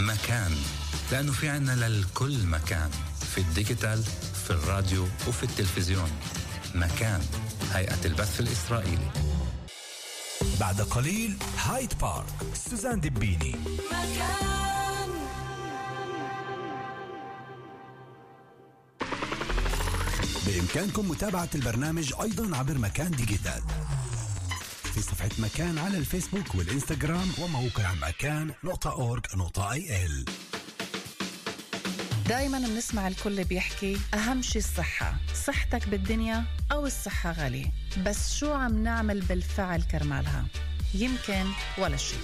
مكان. لأنه في عنا للكل مكان. في ال digital في الراديو وفي التلفزيون. مكان. هيئة البث الإسرائيلي. بعد قليل هايد بارك. سوزان دبيني مكان. بإمكانكم متابعة البرنامج أيضا عبر مكان digital. في صفحة مكان على الفيسبوك والإنستغرام وموقع مكان نقطة org نقطة IL. دايما بنسمع الكل بيحكي أهم شي الصحة صحتك بالدنيا أو الصحة غالية بس شو عم نعمل بالفعل كرمالها؟ يمكن ولا شي.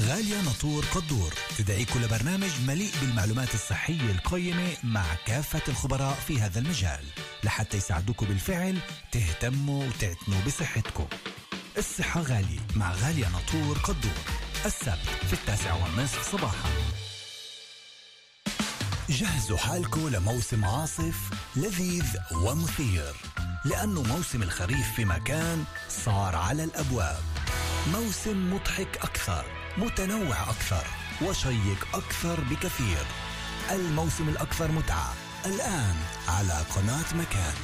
غالية نطور قدور تدعيكم لبرنامج مليء بالمعلومات الصحية القيمة مع كافة الخبراء في هذا المجال لحتى يساعدوكم بالفعل تهتموا وتعتنوا بصحتكم. الصحة غالية مع غالية نطور قدور. السبت في التاسعة والنصف صباحا. جهزوا حالكم لموسم عاصف لذيذ ومثير. لأنه موسم الخريف في مكان صار على الأبواب. موسم مضحك أكثر متنوع أكثر وشيق أكثر بكثير. الموسم الأكثر متعة الآن على قناة مكان.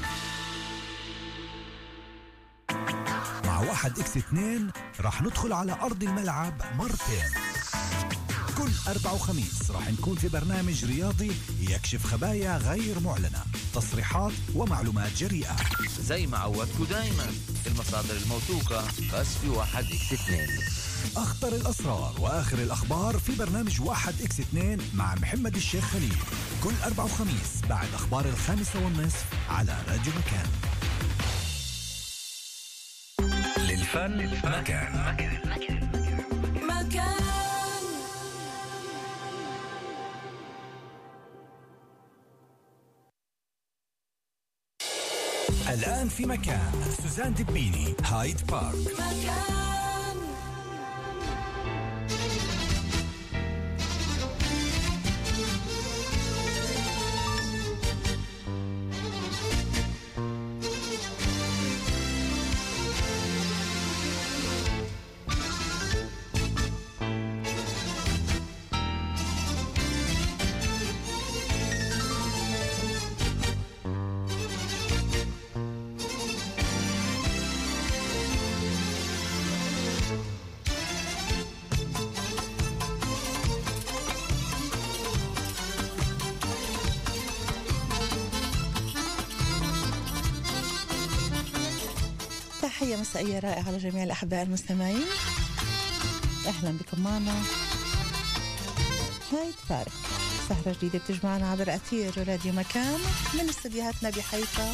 واحد X اتنين راح ندخل على أرض الملعب مرتين. كل أربع وخميس راح نكون في برنامج رياضي يكشف خبايا غير معلنة تصريحات ومعلومات جريئة. زي ما عودتوا دايما المصادر الموثوقة بس في واحد X اثنين أخطر الأسرار وآخر الأخبار في برنامج واحد X اتنين مع محمد الشيخ خليل. كل أربع وخميس بعد أخبار الخامسة والنصف على راديو مكان. للفن مكان. مكان. الآن في مكان. سوزان دبيني هايد بارك. مكان. رائعة لجميع الأحباء المستمعين. أهلا بكم معنا. هايد بارك سهرة جديدة بتجمعنا عبر أثير راديو مكان من استديوهاتنا بحيفا.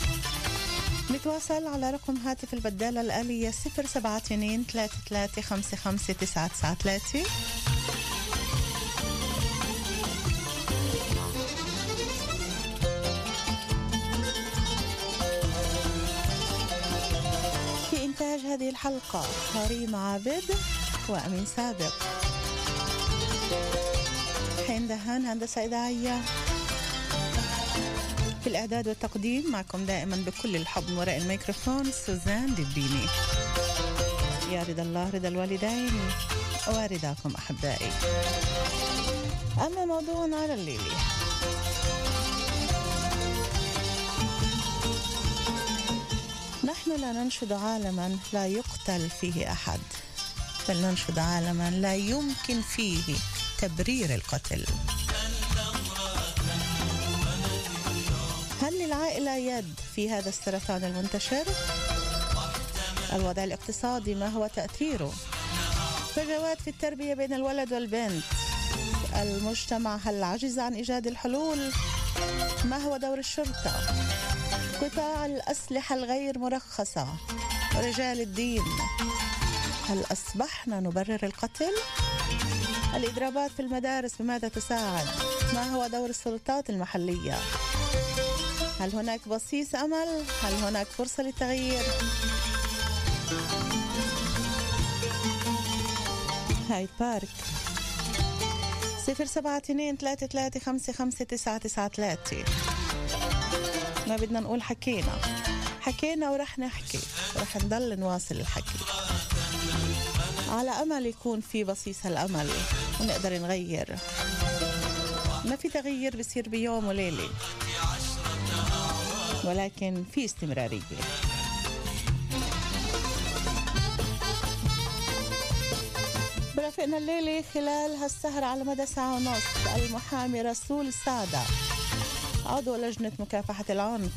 نتواصل على رقم هاتف البدالة الآلية 072 33 55 993 إنتاج هذه الحلقة كريم عابد وأمين سابق. حين دهان هندسة إذاعية. في الإعداد والتقديم معكم دائما بكل الحب وراء الميكروفون سوزان دبيني يا رضا الله رضا الوالدين ورضاكم أحبائي. أما موضوعنا على نحن لا ننشد عالما لا يقتل فيه أحد بل ننشد عالما لا يمكن فيه تبرير القتل هل للعائلة يد في هذا السرطان المنتشر؟ الوضع الاقتصادي ما هو تأثيره؟ فجوات في التربية بين الولد والبنت المجتمع هل عجز عن إيجاد الحلول؟ ما هو دور الشرطة؟ قطاع الأسلحة الغير مرخصة رجال الدين هل أصبحنا نبرر القتل؟ الإضرابات في المدارس بماذا تساعد؟ ما هو دور السلطات المحلية؟ هل هناك بصيص أمل؟ هل هناك فرصة للتغيير؟ هايد بارك صفر سبعة اتنين تلاتة تلاتة خمسة خمسة تسعة تسعة تلاتة ما بدنا نقول حكينا. حكينا ورح نحكي. رح نضل نواصل الحكي. على أمل يكون في بصيص الأمل ونقدر نغير. ما في تغيير بصير بيوم وليلة. ولكن في استمرارية. برافقنا الليلة خلال هالسهرة على مدى ساعة ونص. المحامي رسول سادة عضو لجنة مكافحة العنف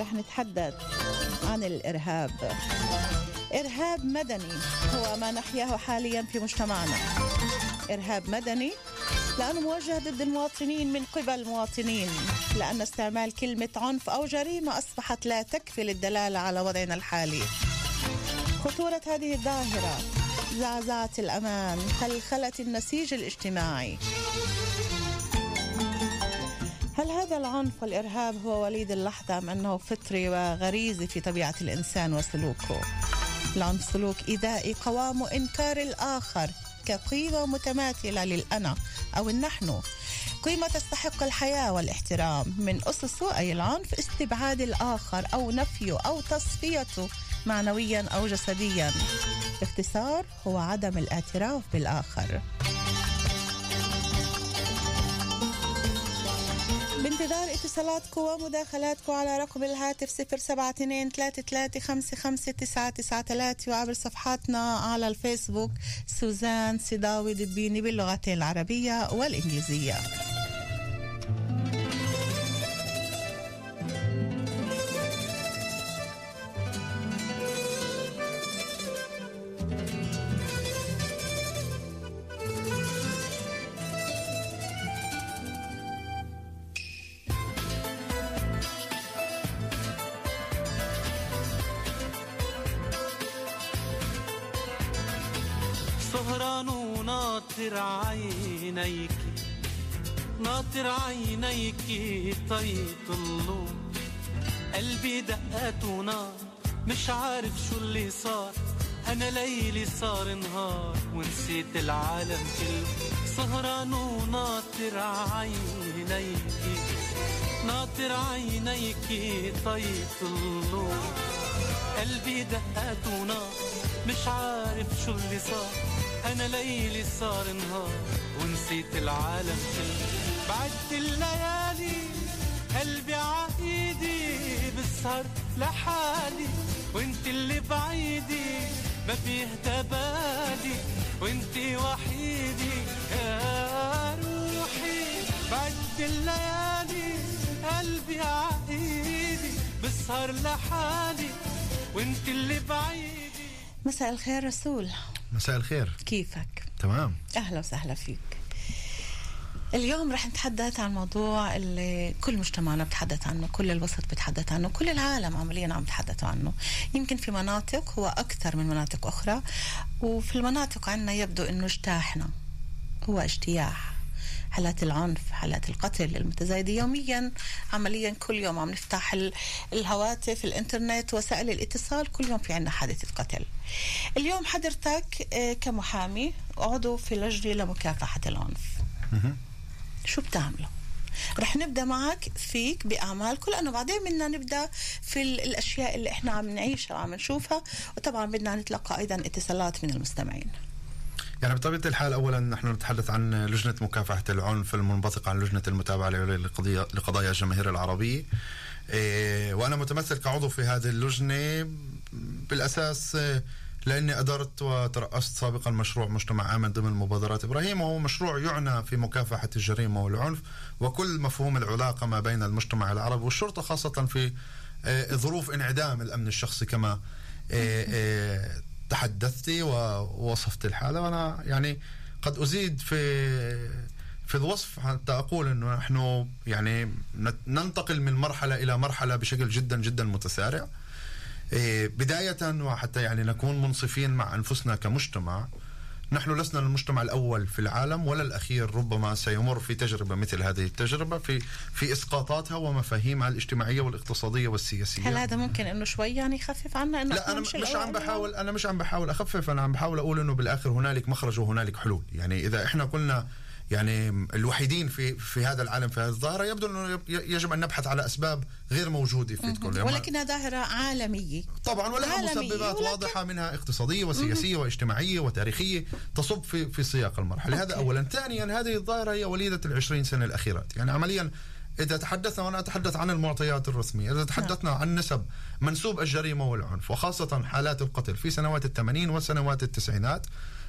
رح نتحدث عن الإرهاب. إرهاب مدني هو ما نحياه حاليا في مجتمعنا. إرهاب مدني لأنه موجه ضد المواطنين من قبل المواطنين لأن استعمال كلمة عنف أو جريمة أصبحت لا تكفي للدلالة على وضعنا الحالي. خطورة هذه الظاهرة زعزعت الأمان خلخلت النسيج الاجتماعي. هل هذا العنف والإرهاب هو وليد اللحظة أم أنه فطري وغريزي في طبيعة الإنسان وسلوكه؟ العنف سلوك إيذائي قوام إنكار الآخر كقيمة متماثلة للأنا أو النحن. قيمة تستحق الحياة والاحترام. من أسسه أي العنف استبعاد الآخر أو نفيه أو تصفيته معنويا أو جسديا. باختصار هو عدم الاعتراف بالآخر. بانتظار اتصالاتكم ومداخلاتكم على رقم الهاتف 072 3355 وعبر صفحاتنا على الفيسبوك سوزان سيداوي دبيني باللغتين العربية والإنجليزية. سهران وناطر عينيك ناطر عينيك طيطلوا قلبي دقات ونار مش عارف شو اللي صار. أنا ليلي صار نهار ونسيت العالم كله. سهران وناطر عينيك ناطر عينيك طيطلوا قلبي دقات ونار مش عارف شو اللي صار. أنا ليلي صار نهار ونسيت العالم كله. بعدت الليالي قلبي عايدي بسهر لحالي. وانت اللي بعيدي ما بيهدى بالي وانت وحيدي يا روحي. بعدت الليالي قلبي عايدي بسهر لحالي. وانت اللي بعيدي. مساء الخير رسول. مساء الخير. كيفك؟ تمام. أهلا وسهلا فيك. اليوم رح نتحدث عن موضوع اللي كل مجتمعنا بتحدث عنه كل الوسط بتحدث عنه كل العالم عمليا عم بتحدث عنه. يمكن في مناطق هو أكثر من مناطق أخرى وفي المناطق عندنا يبدو أنه اجتاحنا هو اجتياح. حالات العنف حالات القتل المتزايدة يوميا عمليا كل يوم عم نفتح ال- الهواتف الإنترنت وسائل الاتصال كل يوم في عنا حادثة قتل. اليوم حضرتك آه، كمحامي عضو في لجنة لمكافحة العنف. شو بتعملوا رح نبدأ معك فيك باعمالكم لأنه بعدين بدنا نبدأ في ال- الأشياء اللي إحنا عم نعيشها وعم نشوفها. وطبعا بدنا نتلقى أيضا اتصالات من المستمعين. يعني بطبيعة الحال أولا نحن نتحدث عن لجنة مكافحة العنف المنبثقة عن لجنة المتابعة لقضية لقضايا الجماهير العربية. إيه، وأنا متمثل كعضو في هذه اللجنة بالأساس إيه، لأني أدرت وترأست سابقا مشروع مجتمع آمن ضمن مبادرات إبراهيم وهو مشروع يعنى في مكافحة الجريمة والعنف وكل مفهوم العلاقة ما بين المجتمع العربي والشرطة خاصة في إيه، ظروف انعدام الأمن الشخصي كما تحدثتي ووصفت الحالة. وأنا يعني قد أزيد في في الوصف. حتى أقول أنه نحن يعني نت- ننتقل من مرحلة إلى مرحلة بشكل جدا جدا متسارع. إيه، بداية وحتى يعني نكون منصفين مع أنفسنا كمجتمع. نحن لسنا المجتمع الأول في العالم ولا الأخير ربما سيمر في تجربة مثل هذه التجربة في في إسقاطاتها ومفاهيمها الاجتماعية والاقتصادية والسياسية هل هذا ممكن إنه شوي يعني يخفف عنا إنه لا إحنا أنا مش, الأوائل عم؟ بحاول أنا مش عم بحاول أخفف أنا عم بحاول أقول إنه بالآخر هنالك مخرج وهنالك حلول يعني إذا إحنا قلنا يعني الوحيدين في في هذا العالم في هذه الظاهرة يبدو أنه يجب أن نبحث على أسباب غير موجودة في كل ولكنها ظاهرة عالمية. طبعا ولها عالمية، مسببات ولكن- واضحة منها اقتصادية وسياسية واجتماعية وتاريخية تصب في في سياق المرحلة. هذا اولا. ثانيا هذه الظاهرة هي وليدة العشرين سنة الأخيرات. يعني عمليا إذا تحدثنا وأنا أتحدث عن المعطيات الرسمية إذا تحدثنا عن نسب منسوب الجريمة والعنف وخاصة حالات القتل في سنوات الثمانين وسنوات التسعينات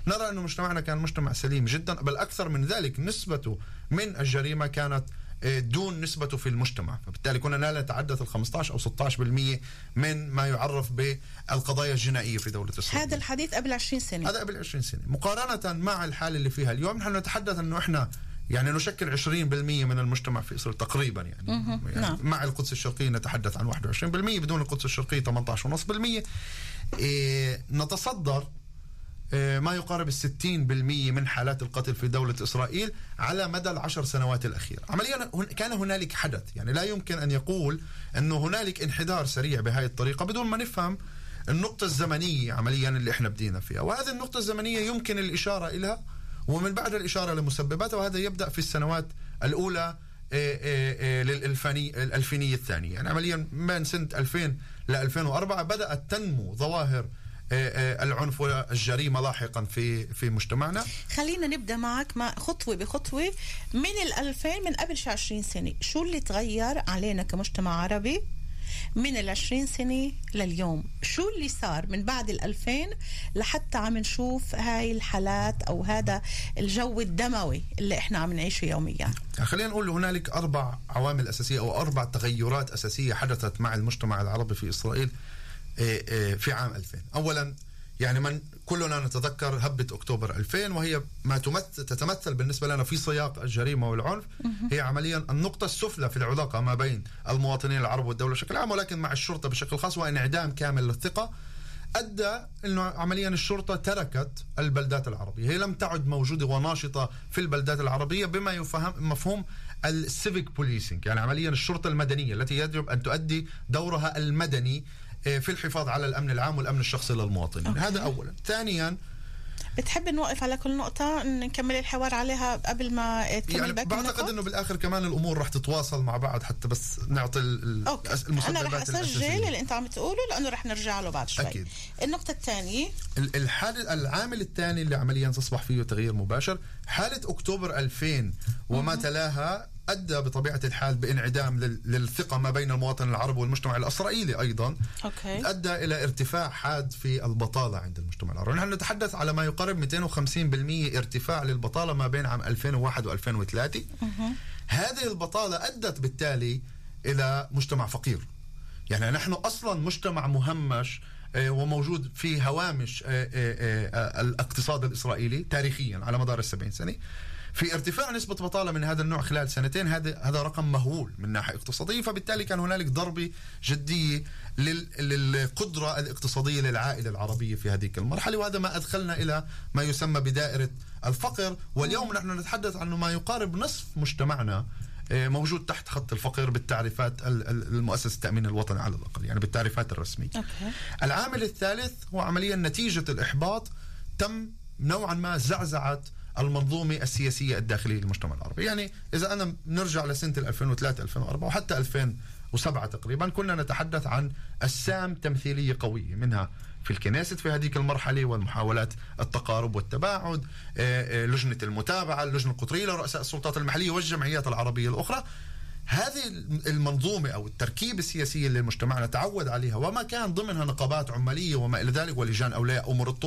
نرى أن مجتمعنا كان مجتمع سليم جدا بل أكثر من ذلك نسبته من الجريمة كانت آه، دون نسبته في المجتمع. فبالتالي كنا لا نتحدث ال 15 أو 16% من ما يعرف بالقضايا الجنائية في دولة إسرائيل هذا الحديث قبل 20 سنة. هذا قبل 20 سنة. مقارنة مع الحالة اللي فيها اليوم نحن نتحدث أنه إحنا يعني نشكل 20% من المجتمع في إسرائيل تقريبا يعني, يعني نعم. مع القدس الشرقية نتحدث عن 21% بدون القدس الشرقية 18.5% إيه نتصدر إيه، ما يقارب الستين بالمية من حالات القتل في دولة إسرائيل على مدى العشر سنوات الأخيرة عمليا كان هنالك حدث. يعني لا يمكن أن يقول أنه هنالك انحدار سريع بهذه الطريقة بدون ما نفهم النقطة الزمنية عمليا اللي إحنا بدينا فيها. وهذه النقطة الزمنية يمكن الإشارة إليها ومن بعد الإشارة لمسبباتها وهذا يبدأ في السنوات الأولى إيه إيه للألفاني الألفينية الثانية. يعني عمليا من سنة 2000 ل 2004 بدأت تنمو ظواهر العنف والجريمة لاحقا في في مجتمعنا. خلينا نبدأ معك مع خطوة بخطوة. من ال 2000 من قبل شي 20 سنة شو اللي تغير علينا كمجتمع عربي؟ من ال 20 سنة لليوم. شو اللي صار من بعد ال 2000 لحتى عم نشوف هاي الحالات أو هذا الجو الدموي اللي إحنا عم نعيشه يوميا؟ يعني خلينا نقول هنالك أربع عوامل أساسية أو أربع تغيرات أساسية حدثت مع المجتمع العربي في إسرائيل إيه، إيه، في عام 2000 أولا يعني من كلنا نتذكر هبة أكتوبر 2000 وهي ما تمثل تتمثل بالنسبة لنا في سياق الجريمة والعنف. هي عمليا النقطة السفلى في العلاقة ما بين المواطنين العرب والدولة بشكل عام ولكن مع الشرطة بشكل خاص وانعدام كامل للثقة أدى انه عمليا الشرطة تركت البلدات العربية، هي لم تعد موجودة وناشطة في البلدات العربية بما يفهم مفهوم ال civic policing، يعني عمليا الشرطة المدنية التي يجب أن تؤدي دورها المدني في الحفاظ على الأمن العام والأمن الشخصي للمواطنين، okay. هذا اولا، ثانيا بتحب نوقف على كل نقطة نكمل الحوار عليها قبل ما تكمل يعني بعتقد؟ إنه بالآخر كمان الأمور رح تتواصل مع بعض حتى بس نعطي ال- ال- okay الأس- أنا رح المسببات اسجل. اللي أنت عم تقوله لأنه رح نرجع له بعد شوي أكيد. النقطة الثانية ال- الحال العامل الثاني اللي عمليا تصبح فيه تغيير مباشر حالة أكتوبر 2000 وما تلاها أدى بطبيعة الحال بإنعدام لل- للثقة ما بين المواطن العربي والمجتمع الإسرائيلي أيضا. أوكي. أدى إلى ارتفاع حاد في البطالة عند المجتمع العربي. نحن نتحدث على ما يقارب 250% ارتفاع للبطالة ما بين عام 2001 و2003 هذه البطالة أدت بالتالي إلى مجتمع فقير. يعني نحن أصلا مجتمع مهمش وموجود في هوامش آه، آه، آه، الاقتصاد الإسرائيلي تاريخيا على مدار السبعين سنة. في ارتفاع نسبة بطالة من هذا النوع خلال سنتين هذا هذا رقم مهول من ناحية اقتصادية. فبالتالي كان هنالك ضربة جدية لل- للقدرة الاقتصادية للعائلة العربية في هذه المرحلة. وهذا ما أدخلنا إلى ما يسمى بدائرة الفقر. واليوم نحن نتحدث عن ما يقارب نصف مجتمعنا آه، موجود تحت خط الفقر بالتعريفات ال- ال- المؤسسة التأمين الوطني على الأقل يعني بالتعريفات الرسمية. أوكي. العامل الثالث هو عمليا نتيجة الإحباط تم نوعا ما زعزعة المنظومة السياسية الداخلية للمجتمع العربي. يعني إذا أنا نرجع لسنة 2003 2004 وحتى 2007 تقريبا كنا نتحدث عن أسام تمثيلية قوية منها في الكنيست في هذه المرحلة والمحاولات التقارب والتباعد آه، آه، لجنة المتابعة اللجنة القطرية لرؤساء السلطات المحلية والجمعيات العربية الأخرى هذه المنظومة أو التركيبة السياسية اللي مجتمعنا تعود عليها وما كان ضمنها نقابات عمالية وما إلى ذلك ولجان أولياء أمور.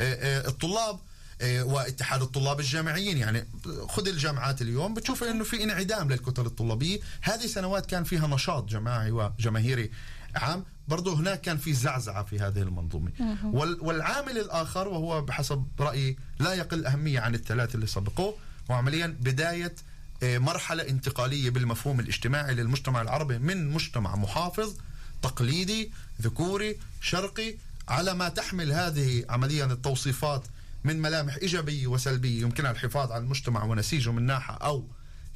آه، الطلاب واتحاد الطلاب الجامعيين. يعني خذ الجامعات اليوم بتشوف إنه في انعدام للكتل الطلابية. هذه سنوات كان فيها نشاط جماعي وجماهيري عام. برضو هناك كان في زعزعة في هذه المنظومة. وال- والعامل الآخر وهو بحسب رأيي لا يقل أهمية عن الثلاث اللي سبقوه. هو عمليا بداية آه، مرحلة انتقالية بالمفهوم الاجتماعي للمجتمع العربي من مجتمع محافظ تقليدي ذكوري شرقي على ما تحمل هذه عمليا التوصيفات من ملامح إيجابية وسلبية يمكنها الحفاظ على المجتمع ونسيجه من ناحية أو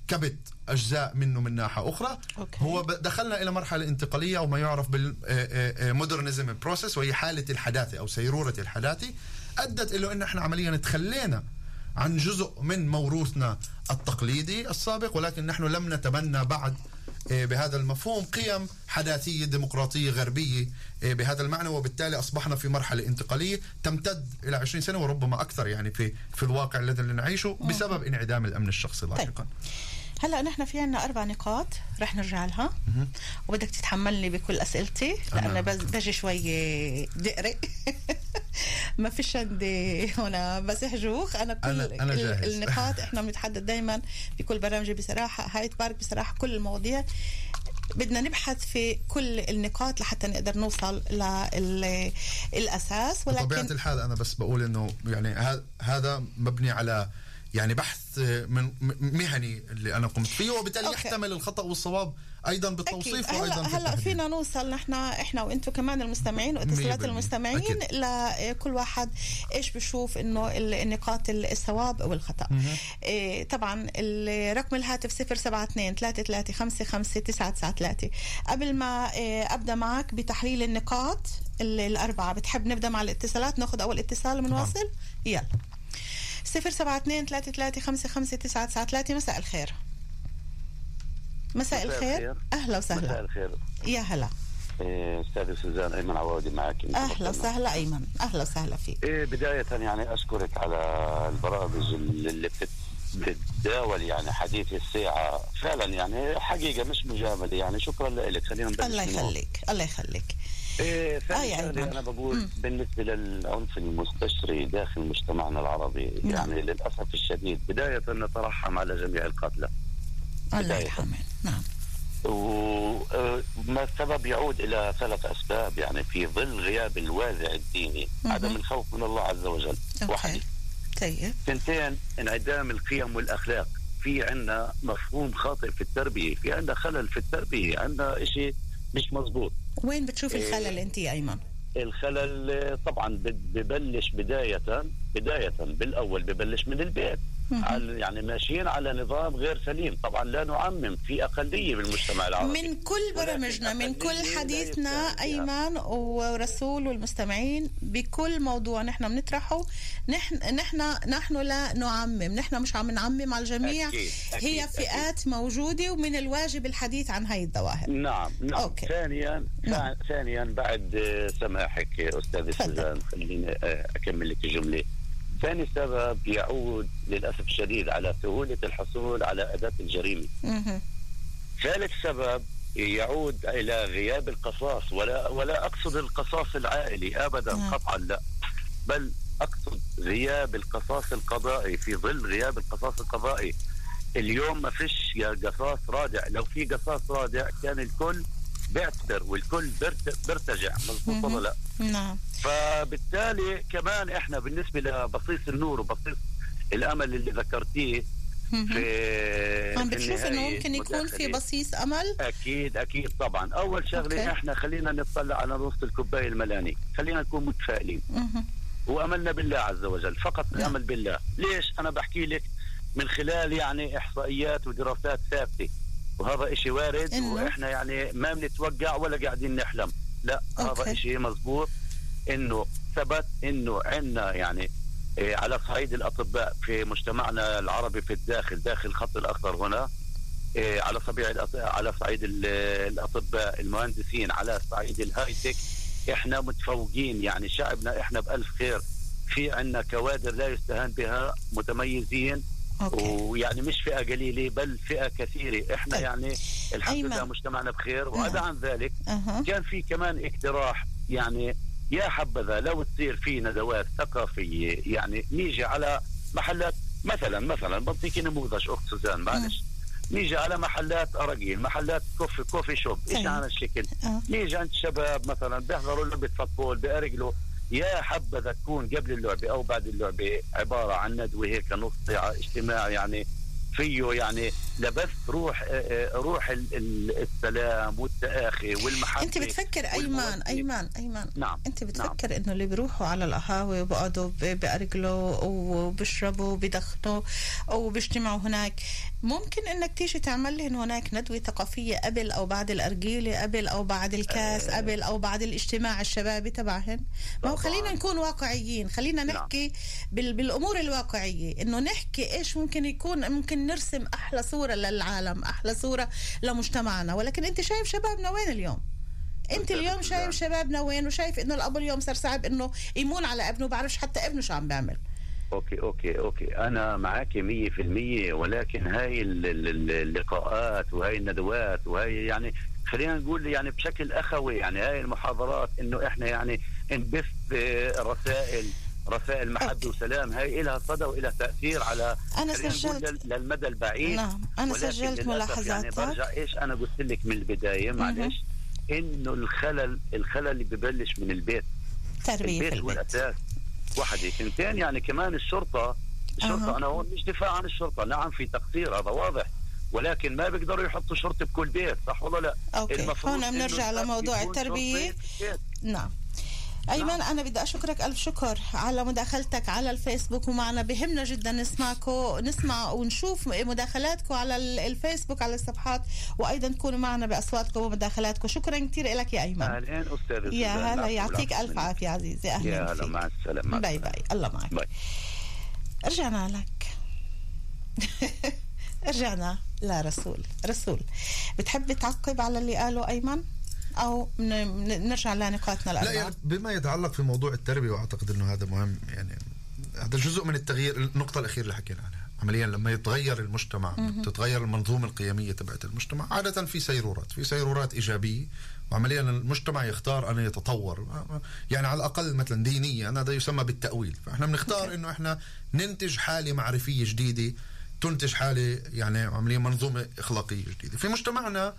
كبت أجزاء منه من ناحية أخرى okay. هو دخلنا إلى مرحلة انتقالية أو ما يعرف بال modernism process وهي حالة الحداثة أو سيرورة الحداثة أدت إلى أن إحنا عمليا تخلينا عن جزء من موروثنا التقليدي السابق ولكن نحن لم نتبنى بعد آه، بهذا المفهوم قيم حداثية ديمقراطية غربية آه، بهذا المعنى. وبالتالي أصبحنا في مرحلة انتقالية تمتد إلى 20 سنة وربما أكثر يعني في في الواقع الذي نعيشه بسبب انعدام الأمن الشخصي لاحقا. هلا نحن في عنا أربع نقاط رح نرجع لها. وبدك تتحملني بكل أسئلتي لأنه بز- بجي شوي دقري ما فيش عندي هنا مسح جوخ أنا كل أنا- أنا جاهز. النقاط إحنا بنتحدث دائما بكل برامجي بصراحة هاي تبارك بصراحة كل المواضيع. بدنا نبحث في كل النقاط لحتى نقدر نوصل للاساس ولكن الحال أنا بس بقول إنه يعني هذا مبني على يعني بحث من مهني اللي أنا قمت فيه وبالتالي أوكي. يحتمل الخطأ والصواب أيضا أكيد بالتوصيف وأيضا هلا في هلا التحديد. فينا نوصل نحن إحنا وأنتم كمان المستمعين واتصالات 100% المستمعين لكل واحد إيش بشوف إنه ال- النقاط ال- الصواب أو الخطأ. إيه طبعا رقم الهاتف 072 33 55 993 قبل ما إيه أبدأ معك بتحليل النقاط ال- الأربعة بتحب نبدأ مع الاتصالات؟ ناخذ أول اتصال ونواصل يلا. 072 33 55 993 مساء الخير. مساء مساء الخير. الخير. أهلا مساء وسهلا الخير. يا هلا. إيه، أستاذ سوزان أيمن عوادي معك. أهلا وسهلا أيمن. أهلا وسهلا فيك. إيه بداية يعني أشكرك على البرامج اللي بتت- بتتداول يعني حديث الساعة. فعلا يعني حقيقة مش مجاملة يعني. شكرا لك. خلينا الله. يخليك الله يخليك. إيه آه أيمن. أنا بقول مم. بالنسبة للعنف المستشري داخل مجتمعنا العربي نعم. يعني للأسف الشديد بداية نترحم على جميع القتلى الله بداية. يرحمه نعم وما السبب يعود إلى ثلاث أسباب يعني في ظل غياب الوازع الديني. عدم الخوف من الله عز وجل واحد طيب ثنتين انعدام القيم والأخلاق في عندنا مفهوم خاطئ في التربية في عندنا خلل في التربية عندنا شيء مش مزبوط وين بتشوف إيه. الخلل انت يا ايمن الخلل طبعا ببلش بداية بداية بالأول ببلش من البيت يعني ماشيين على نظام غير سليم طبعا لا نعمم في أقلية بالمجتمع العربي من كل برامجنا من كل أقلية حديثنا. أيمن ورسول والمستمعين بكل موضوع نحن بنطرحه نحن نحن نحن لا نعمم نحن مش عم نعمم على الجميع أكيد، أكيد، هي أكيد. فئات موجودة ومن الواجب الحديث عن هاي الظواهر نعم نعم أوكي. ثانيا نعم. ثانيا بعد آه، سماحك آه، تفضل. سوزان خليني آه، أكمل لك الجملة ثاني سبب يعود للأسف الشديد على سهولة الحصول على أداة الجريمة مهم. ثالث سبب يعود إلى غياب القصاص ولا ولا أقصد القصاص العائلي ابدا نعم. قطعا لا بل أقصد غياب القصاص القضائي في ظل غياب القصاص القضائي اليوم ما فيش يا قصاص رادع لو في قصاص رادع كان الكل بيعتبر والكل بيرتجع مظبوط ولا لا نعم فبالتالي كمان إحنا بالنسبة لبصيص النور وبصيص الأمل اللي ذكرتيه. في عم بتشوف إنه ممكن يكون في. بصيص أمل أكيد أكيد طبعا أول شغلة أوكي. إحنا خلينا نطلع على نص الكوباية الملاني خلينا نكون متفائلين. وأملنا بالله عز وجل فقط نعم. الأمل بالله ليش أنا بحكي لك من خلال يعني إحصائيات ودراسات ثابتة وهذا إشي وارد إنه؟ وإحنا يعني ما بنتوقع ولا قاعدين نحلم. لا okay. هذا إشي مزبوط إنه ثبت إنه عندنا يعني إيه، على صعيد الأطباء في مجتمعنا العربي في الداخل داخل الخط الأخضر هنا إيه، على صبيع على صعيد ال- الأطباء المهندسين على صعيد ال high tech إحنا متفوقين. يعني شعبنا إحنا بألف خير. في عندنا كوادر لا يستهان بها متميزين. okay ويعني مش فئة قليلة بل فئة كثيرة إحنا طيب. يعني الحمد أيمن. لله مجتمعنا بخير وعدا نعم. عن ذلك أها كان في كمان اقتراح يعني يا حبذا لو تصير في ندوات ثقافية يعني نيجي على محلات مثلا مثلا بعطيكي نموذج أخت سوزان معلش نيجي على محلات اراجيل محلات coffee coffee shop إيش طيب. على الشكل آه. نيجي عند شباب مثلا بيحضروا لعبة football بيرجلوا يا حبذا تكون قبل اللعبة أو بعد اللعبة عبارة عن ندوة هيك نص اجتماع يعني فيه يعني لبث روح آه، آه، روح ال- ال- السلام والتآخي والمحبة أنت بتفكر والمودة. ايمان ايمان نعم أنت بتفكر إنه اللي بيروحوا على القهاوي وبقعدوا بأرجلوا وبيشربوا وبيدخنوا وبيجتمعوا هناك ممكن إنك تيجي تعمل لهم هناك ندوة ثقافية قبل أو بعد الأرجيلة قبل أو بعد الكاس آه. قبل أو بعد الاجتماع الشبابي تبعهن ما هو. خلينا نكون واقعيين خلينا نعم. نحكي بال بالأمور الواقعية إنه نحكي إيش ممكن يكون ممكن نرسم أحلى صورة للعالم أحلى صورة لمجتمعنا. ولكن أنت شايف شبابنا وين اليوم؟ أنت اليوم. شايف شبابنا وين؟ وشايف إنه الأب اليوم صار صعب إنه يمون على ابنه بعرفش حتى ابنه شو عم بيعمل. okay okay okay. أنا معك 100% ولكن هاي ال- ال- ال- اللقاءات وهاي الندوات وهاي يعني خلينا نقول يعني بشكل أخوي يعني هاي المحاضرات إنه إحنا يعني نبث آه، رسائل محبه. وسلام. هاي لها صدى ولها تأثير على نقول سجلت- لل- للمدى البعيد. نعم أنا ولكن سجلت للأسف ملاحظاتك. يعني برجع إيش أنا قلت لك من البداية معلش إنه الخلل الخلل اللي ببلش من البيت. تربية في البيت. هو البيت الأساس. واحدة اثنتين يعني كمان الشرطة الشرطة. أنا هون مش دفاع عن الشرطة. نعم في تقصير هذا واضح. ولكن ما بيقدروا يحطوا شرطة بكل بيت صح ولا لا؟ okay. المفروض هون بنرجع لموضوع البيت. نعم. أيمن أنا بدي أشكرك ألف شكر على مداخلتك على الفيسبوك ومعنا بهمنا جدا نسمعكم نسمع ونشوف مداخلاتكم على ال- الفيسبوك على الصفحات وأيضا تكونوا معنا باصواتكم ومداخلاتكم شكرا كثير لك يا أيمن. اهلين أستاذ يا. هلا يعطيك ألف. عافية عزيزي. أهلا يا هلا. مع السلامة. bye. Bye. الله معك. Bye. رجعنا لك. رجعنا لرسول. رسول. بتحب تعقب على اللي قاله أيمن؟ أو نرجع لنقاطنا لا الأربعة. يعني بما يتعلق في موضوع التربية وأعتقد إنه هذا مهم يعني هذا جزء من التغيير النقطة الأخيرة اللي حكينا عنها. عمليا لما يتغير المجتمع تتغير المنظومة القيمية تبعت المجتمع عادة في سيرورات في سيرورات إيجابية. وعمليا المجتمع يختار ان يتطور. يعني على الأقل مثلا دينيا هذا يسمى بالتأويل. فإحنا بنختار إنه إحنا ننتج حالة معرفية جديدة تنتج حالة يعني عمليا منظومة إخلاقية جديدة. في مجتمعنا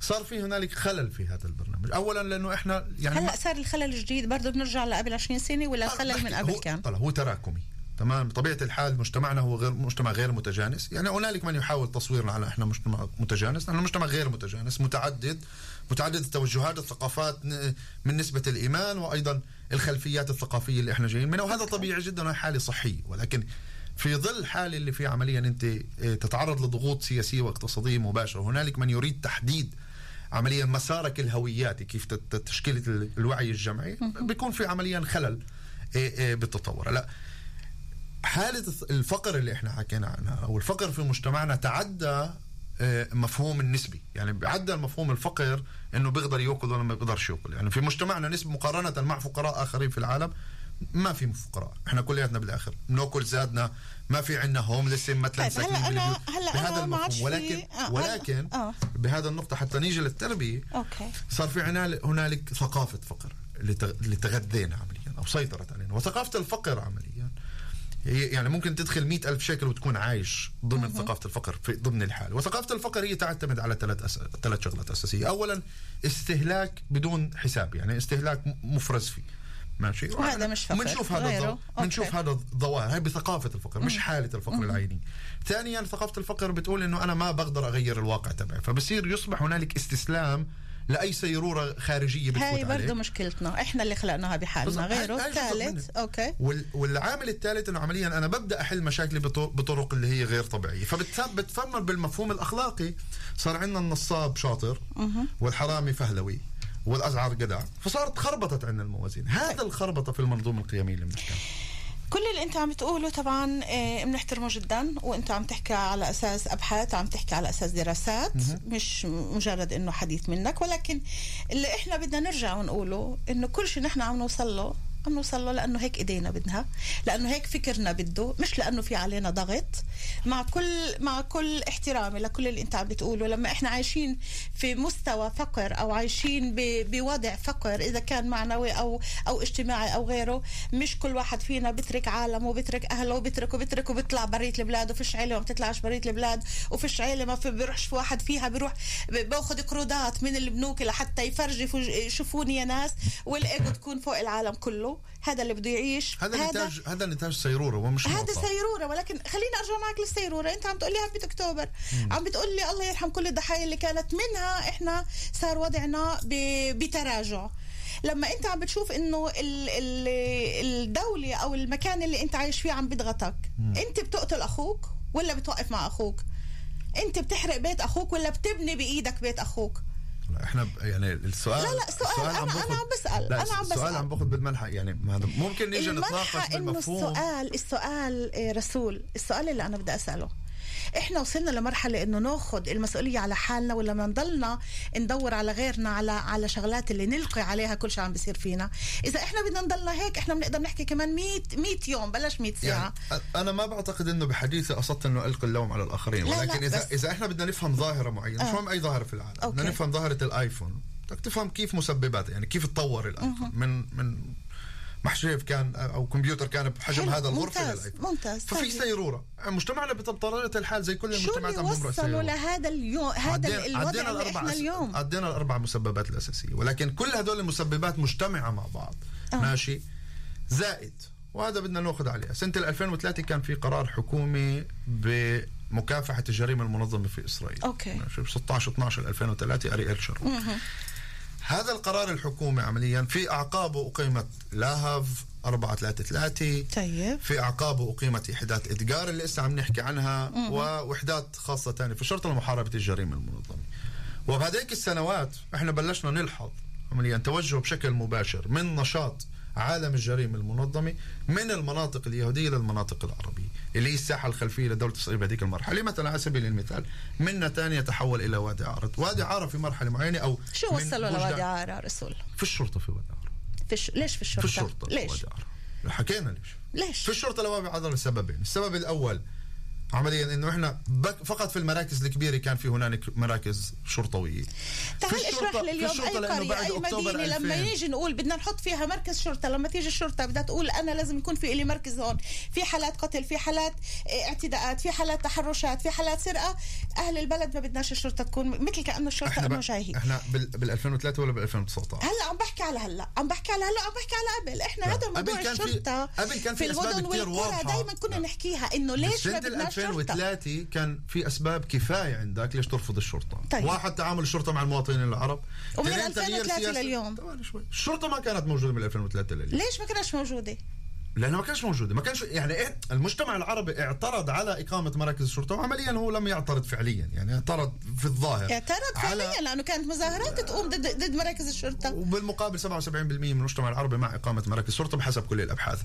صار في هنالك خلل في هذا البرنامج. اولا لأنه إحنا يعني هلا صار الخلل الجديد برضه بنرجع لقبل 20 سنة ولا الخلل من قبل كان طلع هو تراكمي تمام؟ بطبيعه الحال مجتمعنا هو غير مجتمع غير متجانس. يعني هنالك من يحاول تصويرنا على إحنا مجتمع متجانس. نحن مجتمع غير متجانس متعدد متعدد التوجهات الثقافات من نسبة الإيمان وأيضا الخلفيات الثقافية اللي إحنا جايين منها. وهذا طبيعي جدا وهي حالة صحية. ولكن في ظل حالة اللي فيها عمليا أنت آه، تتعرض لضغوط سياسية واقتصادية مباشرة هنالك من يريد تحديد عمليا مسارك الهوياتي كيف تشكيلة ال- الوعي الجمعي بيكون في عمليا خلل إيه إيه بالتطور. لا حالة الفقر اللي إحنا حكينا عنها أو الفقر في مجتمعنا تعدى آه، مفهوم النسبي. يعني عدى المفهوم الفقر إنه بيقدر يأكل ولا ما بيقدرش يأكل. يعني في مجتمعنا نسبة مقارنة مع فقراء آخرين في العالم ما في فقراء إحنا كلياتنا بالآخر. بناكل زادنا. ما في عندنا هوملس مثلا طيب، ساكنين هلا بالبيوت. هلا بهذا عادش المفهوم ولكن آه، ولكن آه. بهذا النقطة حتى نيجي للتربية. أوكي. صار في عنا هنالك ثقافة فقر اللي تغ- اللي تغذينا عمليا أو سيطرت علينا. وثقافة الفقر عمليا هي يعني ممكن تدخل مئة ألف شيكل وتكون عايش ضمن ثقافة الفقر في ضمن الحال. وثقافة الفقر هي تعتمد على ثلاث أس... ثلاث شغلات أساسية. أولا استهلاك بدون حساب. يعني استهلاك مفرز فيه. ماشي؟ وهذا مش فقر. بنشوف هذا. بنشوف هذا الظواهر هي بثقافة الفقر مش حالة الفقر العيني. ثانيا ثقافة الفقر بتقول إنه أنا ما بقدر أغير الواقع تبعي فبصير يصبح هنالك استسلام لأي سيرورة خارجية بتفوت هاي برضه مشكلتنا إحنا اللي خلقنااها بحالنا. غيره الثالث. أوكي. وال... والعامل الثالث إنه عمليا أنا ببدأ أحل مشاكلي بط- بطرق اللي هي غير طبيعية. فبتفرمل بالمفهوم الأخلاقي. صار عندنا النصاب شاطر والحرامي فهلوي. والازعر جدع فصارت خربطت عندنا الموازين. هذا الخربطة في المنظومة القيمية اللي بنحكي. كل اللي انت عم تقوله طبعا آه، بنحترمه جدا وانت عم تحكي على أساس أبحاث عم تحكي على أساس دراسات مش مجرد إنه حديث منك. ولكن اللي إحنا بدنا نرجع ونقوله إنه كل شيء نحن عم نوصل له عم نوصل له لأنه هيك إيدينا بدها لأنه هيك فكرنا بده مش لأنه في علينا ضغط. مع كل مع كل احترامي لكل اللي أنت عم بتقوله لما إحنا عايشين في مستوى فقر أو عايشين بوضع فقر إذا كان معنوي أو أو اجتماعي أو غيره مش كل واحد فينا بترك عالمه وبترك أهله وبترك وبترك وبيطلع برية البلاد وفيش عيلة ما بتطلعش برية البلاد وفيش عيلة ما في بيروحش في واحد فيها بيروح باخذ قروضات من البنوك لحتى يفرجي شوفوني يا ناس والإيجو تكون فوق العالم كله. هذا اللي بده يعيش هذا نتاج هذا نتاج سيرورة ومش هذا. سيرورة ولكن خليني أرجع معك للسيرورة. أنت عم تقول لي هبه اكتوبر عم بتقول لي الله يرحم كل الضحايا اللي كانت. منها إحنا صار وضعنا بتراجع. لما أنت عم بتشوف إنه ال- ال- الدولة أو المكان اللي أنت عايش فيه عم بيضغطك أنت بتقتل أخوك ولا بتوقف مع أخوك؟ أنت بتحرق بيت أخوك ولا بتبني بإيدك بيت أخوك؟ لا، إحنا يعني السؤال لا، لا، سؤال. السؤال باخد- أنا عم بسأل. لا أنا عم السؤال بسأل. عم باخذ بالمنحى يعني هذا ممكن نيجي نتناقش بالمفهوم السؤال السؤال إيه، رسول السؤال اللي أنا بدي أسأله إحنا وصلنا لمرحلة إنه ناخذ المسؤولية على حالنا ولا ما نضلنا ندور على غيرنا على على شغلات اللي نلقي عليها كل شيء عم بيصير فينا إذا إحنا بدنا نضلنا هيك إحنا بنقدر نحكي كمان 100 100 يوم بلاش 100 ساعة يعني أنا ما بعتقد إنه بحديثي قصدت إنه ألقي اللوم على الآخرين لا، لا، ولكن اذا إذا إحنا بدنا نفهم ظاهرة معينة مش آه. مهم أي ظاهرة في العالم. بدنا نفهم ظاهرة الآيفون بدك تفهم كيف مسبباتها يعني كيف تطور الآيفون من من محشيف كان أو كمبيوتر كان بحجم هذا الغرفة ممتاز، ممتاز. ففي طيب. سيرورة. مجتمعنا بطبيعه الحال زي كل المجتمعات عم وصلوا لهذا اليوم هذا الوضع اللي إحنا اليوم؟ عدينا الاربع مسببات الأساسية. ولكن كل هدول المسببات مجتمعة مع بعض. آه. ماشي؟ زائد وهذا بدنا ناخذ عليه. سنة 2003 كان في قرار حكومي بمكافحة الجريمه المنظمة في إسرائيل. أوكي. ماشي؟ ب 16 12 2003 أريال شرون هذا القرار الحكومي عمليا في اعقابه أقيمت لاهف 433 طيب. في اعقابه أقيمت وحدات إدجار اللي لسه عم نحكي عنها ووحدات خاصة ثانية في الشرطه لمحاربه الجريمة المنظمة. وبهذيك السنوات إحنا بلشنا نلحظ عمليا توجه بشكل مباشر من نشاط عالم الجريمة المنظمة من المناطق اليهودية للمناطق العربية. اللي هي الساحة الخلفية لدوله اسرائيل بهذيك المرحلة. مثلا على سبيل المثال من نتانيا تحول إلى وادي عارة وادي عارة في مرحلة معينة أو شو وصلوا لوادي عارة رسول؟ في الشرطة في وادي عارة في الش... ليش في الشرطة؟ في الشرطة في ليش؟ وادي عارة حكينا ليش. ليش؟ في الشرطة لوابع عضل لسببين. السبب الأول عمليا إنه إحنا فقط في المراكز الكبيرة كان في هنالك مراكز شرطويه تعال اشرح لي اليوم أي قرية أي مدينة. لما 2000 نيجي نقول بدنا نحط فيها مركز شرطة لما تيجي الشرطة بدها تقول أنا لازم يكون في لي مركز هون. في حالات قتل في حالات اعتداءات في حالات تحرشات في حالات سرقة. أهل البلد ما بدناش الشرطة تكون مثل كأنه الشرطة إنه جاي إحنا بال, بال 2003 ولا بال 2019 هلأ عم بحكي على هلأ عم بحكي على هلأ عم بحكي على قبل. إحنا هذا موضوع كان في- الشرطة قبل كان في في أسباب المدن كتير والقرى. دائما كنا. نحكيها إنه ليش ما بدناش 2003 كان في أسباب كفاية عندك ليش ترفض الشرطة. طيب. واحد تعامل الشرطة مع المواطنين العرب. ومن اثنين تغيير 2003 سياسة- لليوم. شوي. الشرطة ما كانت موجودة من 2003 لليوم. ليش ما كانش موجودة؟ لأنه ما كانش موجوده ما كانش يعني إيه المجتمع العربي اعترض على إقامة مراكز الشرطة وعمليا هو لم يعترض فعليا. يعني اعترض في الظاهر. اعترض فعليا لأنه كانت مظاهرات تقوم ضد ضد مراكز الشرطة. وبالمقابل 77% من المجتمع العربي مع إقامة مراكز شرطة بحسب كل الأبحاث.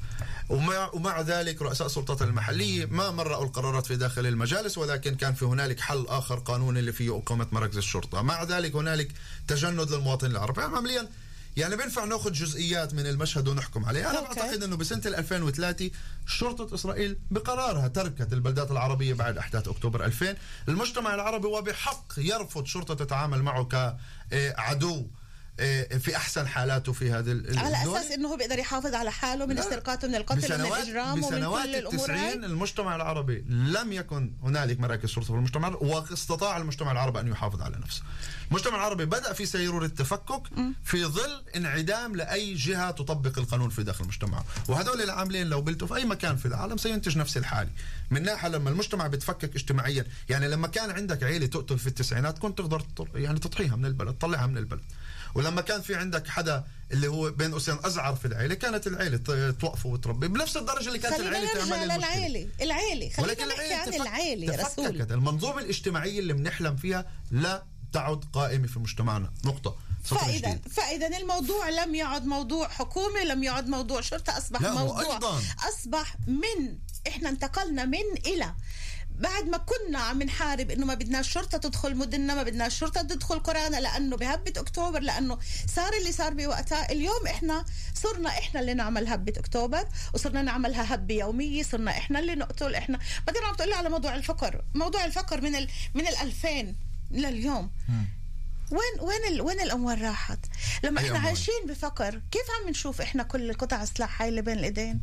ومع, ومع ذلك رؤساء السلطات المحلية ما مرأوا القرارات في داخل المجالس ولكن كان في هنالك حل آخر قانوني اللي فيه إقامة مراكز الشرطة. مع ذلك هنالك تجند للمواطن العربي. عمليا يعني بينفع ناخذ جزئيات من المشهد ونحكم عليه. أنا أوكي. بعتقد إنه بسنة 2003 شرطة إسرائيل بقرارها تركت البلدات العربية بعد أحداث أكتوبر 2000 المجتمع العربي وبحق يرفض شرطة تتعامل معه كعدو. في أحسن حالاته في هذه ال- على. أساس إنه هو بيقدر يحافظ على حاله من لا. استرقاقه من القتل ومن الاجرام ومن كل الأمور هاي المجتمع العربي لم يكن هنالك مراكز شرطه في المجتمع واستطاع المجتمع العربي أن يحافظ على نفسه. المجتمع العربي بدأ في سيروره التفكك في ظل انعدام لأي جهة تطبق القانون في داخل المجتمع، وهذول العاملين لو بلتوا في أي مكان في العالم سينتج نفس الحالة. من ناحية لما المجتمع بيتفكك اجتماعيا، يعني لما كان عندك عيلة تقتل في التسعينات كنت تقدر يعني تطحيها من البلد، تطلعها من البلد. ولما كان في عندك حدا اللي هو بين قوسين أزعر في العيلة كانت العيلة توقفه وتربي بنفس الدرجة اللي كانت العيلة تعمل. للعيلة العيلة خلينا نحكي عن العيلة رسول المنظومة الاجتماعية اللي بنحلم فيها لا تعد قائمة في مجتمعنا نقطة جديد. فاذا الموضوع لم يعد موضوع حكومه لم يعد موضوع لا، هو موضوع أيضاً. أصبح من إحنا انتقلنا من إلى بعد ما كنا عم نحارب إنه ما بدناش شرطة تدخل مدننا ما بدناش شرطة تدخل قرانا لأنه بهبة أكتوبر لأنه صار اللي صار بوقتها. اليوم إحنا صرنا إحنا اللي نعمل هبة أكتوبر وصرنا نعملها هبة يومية صرنا إحنا اللي نقتل إحنا بعدين عم تقول على موضوع الفقر. موضوع الفقر من ال من ال 2000 لليوم وين وين ال وين الاموال راحت؟ لما أي إحنا أموال. عايشين بفقر كيف عم نشوف إحنا كل قطع السلاح هاي اللي بين الإيدين؟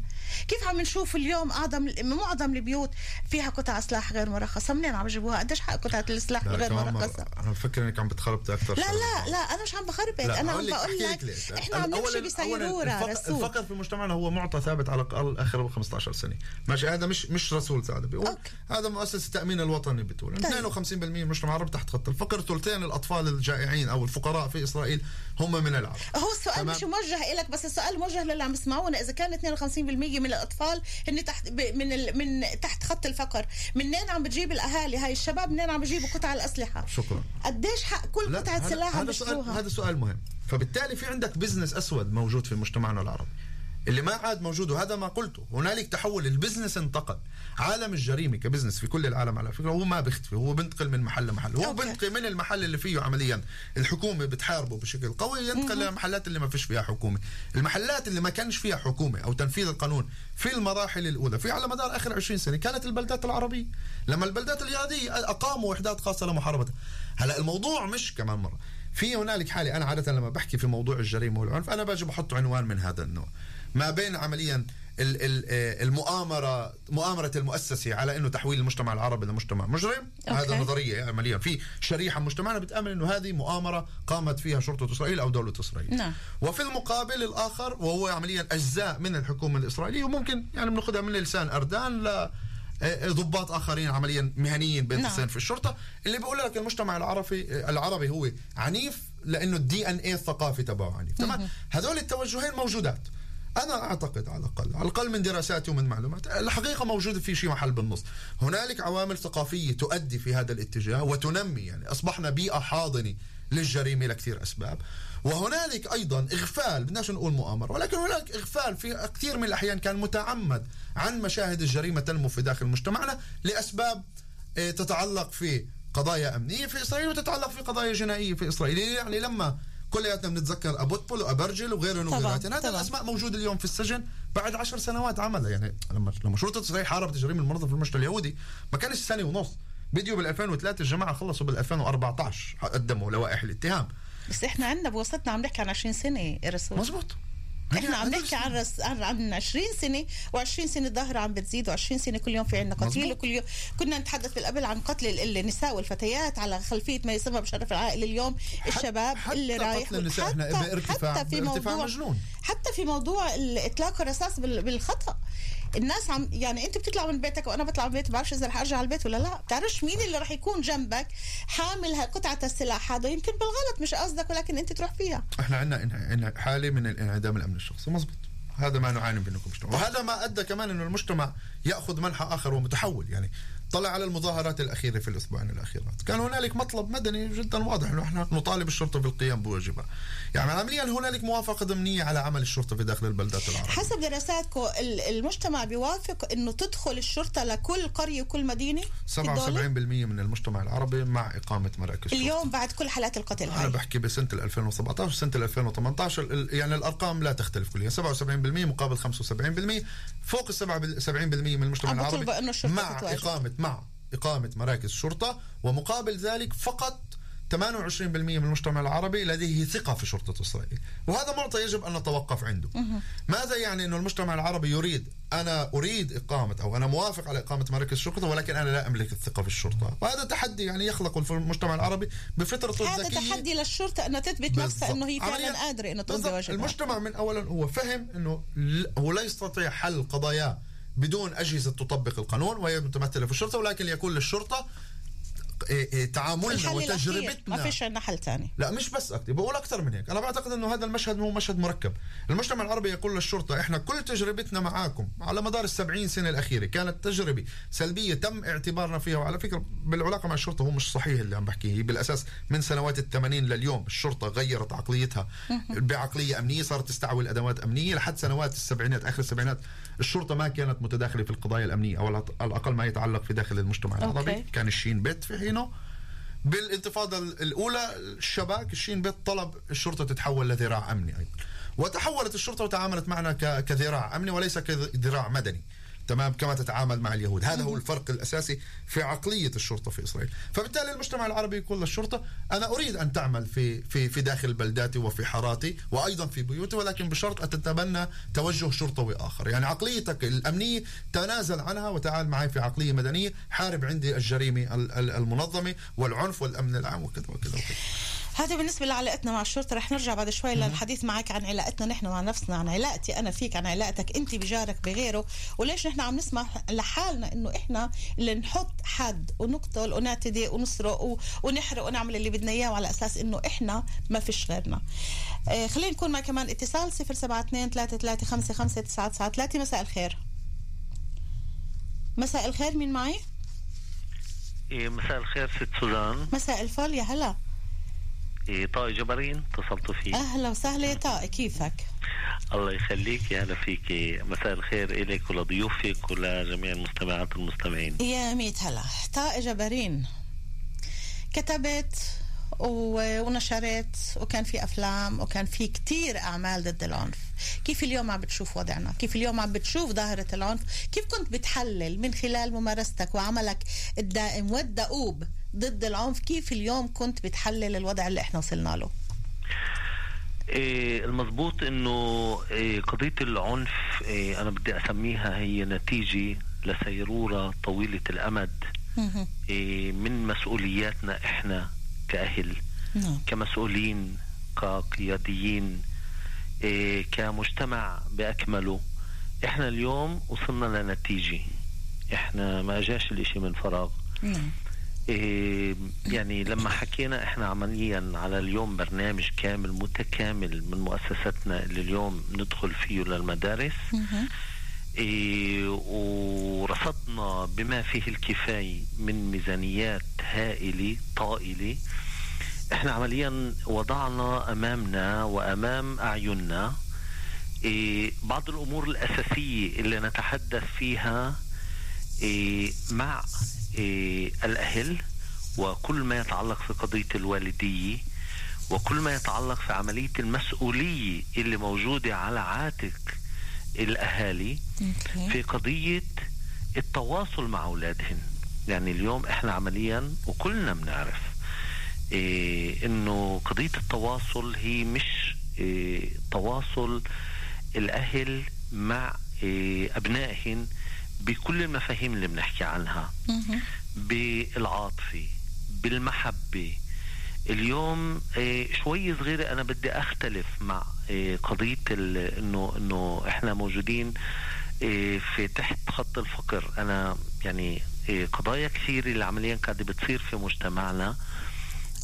كيف عم نشوف اليوم أعظم معظم البيوت فيها قطع سلاح غير مرخصة؟ منين عم يجيبوها؟ قديش حق قطعة السلاح لا غير مرخصة؟ أنا بفكر إنك عم بتخربطي أكثر لا لا لا أنا مش عم بخربط. أنا عم بقول لك. إحنا عم نمشي بسيروره الفقر, رسول. الفقر في مجتمعنا هو معطى ثابت على الأقل آخر 15 سنة. ماشي هذا مش مش رسول سعد بيقول أوكي. هذا مؤسسة التامين الوطني بتقول. طيب. 52% من المجتمع العربي تحت خط الفقر ثلثين الأطفال الجائعين أو الفقراء في إسرائيل هم من العرب. هو السؤال تمام. مش موجه لك بس السؤال موجه للي عم يسمعونا. إذا كان 52% من الأطفال هن تحت من ال من تحت خط الفقر منين عم بتجيب الأهالي؟ هاي الشباب منين عم بيجيبوا قطع الأسلحة؟ شكرا. قديش حق كل قطعة سلاح عم هذا سؤال هذا سؤال مهم. فبالتالي في عندك business أسود موجود في مجتمعنا العربي. اللي ما عاد موجود وهذا ما قلته. هنالك تحول ال business انتقل. عالم الجريمة ك business في كل العالم على فكرة هو ما بيختفي هو بينتقل من محل لمحل. هو okay. بينتقل من المحل اللي فيه عمليا. الحكومة بتحاربه بشكل قوي ينتقل للمحلات اللي ما فيش فيها حكومة. المحلات اللي ما كانش فيها حكومة أو تنفيذ القانون في المراحل الأولى في على مدار آخر 20 سنة كانت البلدات العربية. لما البلدات اليهوديه أقاموا وحدات خاصة لمحاربتها هلا الموضوع مش كمان مرة. في هنالك حالة أنا عادة لما بحكي في موضوع الجريمة والعنف أنا باجي بحط عنوان من هذا النوع. ما بين عمليا آه، المؤامره مؤامرة المؤسسة على إنه تحويل المجتمع العربي لمجتمع مجرم. أوكي. هذا نظرية عمليا. في شريحة من مجتمعنا بتامن إنه هذه مؤامرة قامت فيها شرطة إسرائيل أو دولة إسرائيل. نعم. وفي المقابل الآخر وهو عمليا أجزاء من الحكومة الإسرائيلية وممكن يعني بناخذها من لسان أردان ل آه، ضباط آخرين عمليا مهنيين بين نعم. في الشرطة. اللي بيقول لك المجتمع العربي العربي هو عنيف لأنه الدي ان اي الثقافي تبعه عنيف. تمام؟ هذول التوجهين موجودات. أنا أعتقد على الأقل على الأقل من دراساتي ومن معلوماتي الحقيقة موجودة في شيء محل بالنص. هنالك عوامل ثقافية تؤدي في هذا الاتجاه وتنمي يعني أصبحنا بيئة حاضنة للجريمة لكثير أسباب. وهنالك أيضا إغفال بدناش نقول مؤامرة ولكن هناك إغفال في كثير من الأحيان كان متعمد عن مشاهد الجريمة تنمو في داخل مجتمعنا لأسباب آه، تتعلق في قضايا أمنية في إسرائيل وتتعلق في قضايا جنائية في إسرائيل. يعني لما كلياتنا بنتذكر ابوتبول وابرجل وغيرهم وغيراتهم. طبعاً. الأسماء موجودة اليوم في السجن بعد عشر سنوات عملها يعني لما لما شرطة اسرائيل حاربت الجريمه المنظمه في المجتمع اليهودي ما كانش سنه ونص. بديوا بال 2003 الجماعه خلصوا بال 2014 قدموا لوائح الاتهام. بس إحنا عندنا بوسطنا عم نحكي عن 20 سنة رسول. مزبوط. إحنا عم نحكي عن رس... عن عن 20 سنة و20 سنة ظاهره عم بتزيد و20 سنة كل يوم في عندنا قتيل. وكل يوم كنا نتحدث بالقبل عن قتل ال- النساء والفتيات على خلفية ما يسمى بشرف العائله اليوم الشباب حتى اللي رايح قتل النساء. إحنا حتى- بارتفاع حتى في موضوع مجنون. حتى في موضوع إطلاق الرصاص بال- بالخطأ. الناس عم يعني انت بتطلع من بيتك وأنا بطلع من بيتي بعرفش إذا رح أرجع على البيت ولا لا. بتعرفش مين اللي رح يكون جنبك حامل قطعة السلاح هذا؟ يمكن بالغلط مش قصدك ولكن انت تروح فيها. إحنا عندنا حاله من الانعدام الأمن الشخصي. مزبوط هذا ما نعاني منه كمجتمع. وهذا ما أدى كمان إنه المجتمع يأخذ منحى آخر ومتحول. يعني طلع على المظاهرات الأخيرة في الأسبوعين الأخيرات كان هنالك مطلب مدني جدا واضح إنه إحنا نطالب الشرطة بالقيام بواجبها يعني عمليا هنالك موافقة ضمنية على عمل الشرطة في داخل البلدات العربية حسب دراساتكم ال- المجتمع بيوافق إنه تدخل الشرطة لكل قرية وكل مدينة في 77% الدولة؟ من المجتمع العربي مع إقامة مراكز شرطة. اليوم بعد كل حالات القتل أنا هاي بحكي بسنة 2017 وسنه 2018 ال- يعني الأرقام لا تختلف كليا 77% مقابل 75% فوق ال 70% من المجتمع العربي الشرطة مع تتواجد. مع إقامة مراكز شرطة ومقابل ذلك فقط 28% من المجتمع العربي لديه ثقة في شرطة إسرائيل. وهذا معطى يجب أن نتوقف عنده. ماذا يعني أن المجتمع العربي يريد؟ أنا أريد إقامة أو أنا موافق على إقامة مراكز شرطة ولكن أنا لا أملك الثقة في الشرطة. وهذا تحدي يعني يخلق في المجتمع العربي بفطرته هذا الذكية. تحدي للشرطة انها تثبت نفسها. إنه هي فعلا قادرة إنه تقوم بالضبط. بواجبها. المجتمع من اولا هو فهم إنه ل- هو لا يستطيع حل قضاياه بدون أجهزة تطبق القانون وهي متمثلة في الشرطة ولكن يكون إيه تعاملنا الحل الأخير. وتجربتنا. ما فيش عندنا حل ثاني لا مش بس أكتر بقول أكثر من هيك. أنا بعتقد إنه هذا المشهد هو مشهد مركب. المجتمع العربي يقول للشرطة إحنا كل تجربتنا معاكم على مدار السبعين سنة الأخيرة. كانت تجربة سلبية تم اعتبارنا فيها. وعلى فكرة بالعلاقة مع الشرطة هو مش صحيح اللي عم بحكيه. بالأساس من سنوات الثمانين لليوم الشرطة غيرت عقليتها. بعقلية أمنية صارت تستعمل ادوات أمنية. لحد سنوات السبعينات آخر السبعينات الشرطة ما كانت متداخلة في القضايا الأمنية أو على الأقل ما يتعلق في داخل المجتمع العربي. كان الشين بيت في حينه بالانتفاضة الأولى الشباك الشين بيت طلب الشرطة تتحول لذراع أمني أيضا. وتحولت الشرطة وتعاملت معنا كذراع أمني وليس كذراع مدني. تمام كما تتعامل مع اليهود. هذا هو الفرق الأساسي في عقلية الشرطة في إسرائيل. فبالتالي المجتمع العربي يقول للشرطة أنا أريد أن تعمل في في في داخل بلداتي وفي حاراتي وأيضا في بيوتي ولكن بشرط أن تتبنى توجه شرطوي اخر يعني عقليتك الأمنية تنازل عنها وتعال معي في عقلية مدنية حارب عندي الجريمة ال- ال- المنظمة والعنف والأمن العام وكذا وكذا وكذا. هذا بالنسبة لعلاقتنا مع الشرطة رح نرجع بعد شوي للحديث معك عن علاقتنا نحن مع نفسنا عن علاقتي أنا فيك عن علاقتك أنت بجارك بغيره وليش نحن عم نسمح لحالنا إنه إحنا اللي نحط حد ونقتل ونعتدي ونسرق ونحرق ونعمل اللي بدنا إياه على أساس إنه إحنا ما فيش غيرنا. آه خلينا نكون مع كمان اتصال 072 33 55 993 مساء الخير. مساء الخير مين معي؟ إيه، مساء الخير ست سوزان مساء الفل يا هلا. طائي جبرين اتصلت فيه أهلا وسهلا يا طارق كيفك؟ الله يخليك يا هلا فيك مساء الخير إليك ولضيوفك ولجميع المستمعات والمستمعين. يا ميت هلا. طائي جبارين. كتبت ونشرت وكان في أفلام وكان في كتير أعمال ضد العنف. كيف اليوم عم بتشوف وضعنا؟ كيف اليوم عم بتشوف ظاهرة العنف؟ كيف كنت بتحلل من خلال ممارستك وعملك الدائم والدؤوب ضد العنف؟ كيف اليوم كنت بتحلل الوضع اللي إحنا وصلنا له؟ إيه المضبوط إنه إيه قضية العنف إيه أنا بدي أسميها هي نتيجة لسيرورة طويلة الأمد. إيه من مسؤولياتنا إحنا كأهل نعم. كمسؤولين كقياديين إيه كمجتمع بأكمله. إحنا اليوم وصلنا لنتيجة. إحنا ما اجاش الإشي من فراغ. نعم. إيه يعني لما حكينا إحنا عمليا على اليوم برنامج كامل متكامل من مؤسستنا اللي اليوم ندخل فيه للمدارس ورصدنا بما فيه الكفاية من ميزانيات هائلة طائلة. إحنا عمليا وضعنا أمامنا وأمام أعيننا. إيه بعض الأمور الأساسية اللي نتحدث فيها إيه مع إيه الأهل وكل ما يتعلق في قضية الوالدية وكل ما يتعلق في عملية المسؤولية اللي موجودة على عاتق الأهالي. في قضية التواصل مع أولادهم يعني اليوم إحنا عمليا وكلنا بنعرف إيه إنه قضية التواصل هي مش إيه تواصل الأهل مع إيه أبنائهم بكل المفاهيم اللي بنحكي عنها. بالعاطفة بالمحبة اليوم آه، شوي صغيرة. أنا بدي أختلف مع آه، قضية إنه إنه إحنا موجودين آه، في تحت خط الفقر. أنا يعني قضايا كثيرة اللي عمليا قاعدة بتصير في مجتمعنا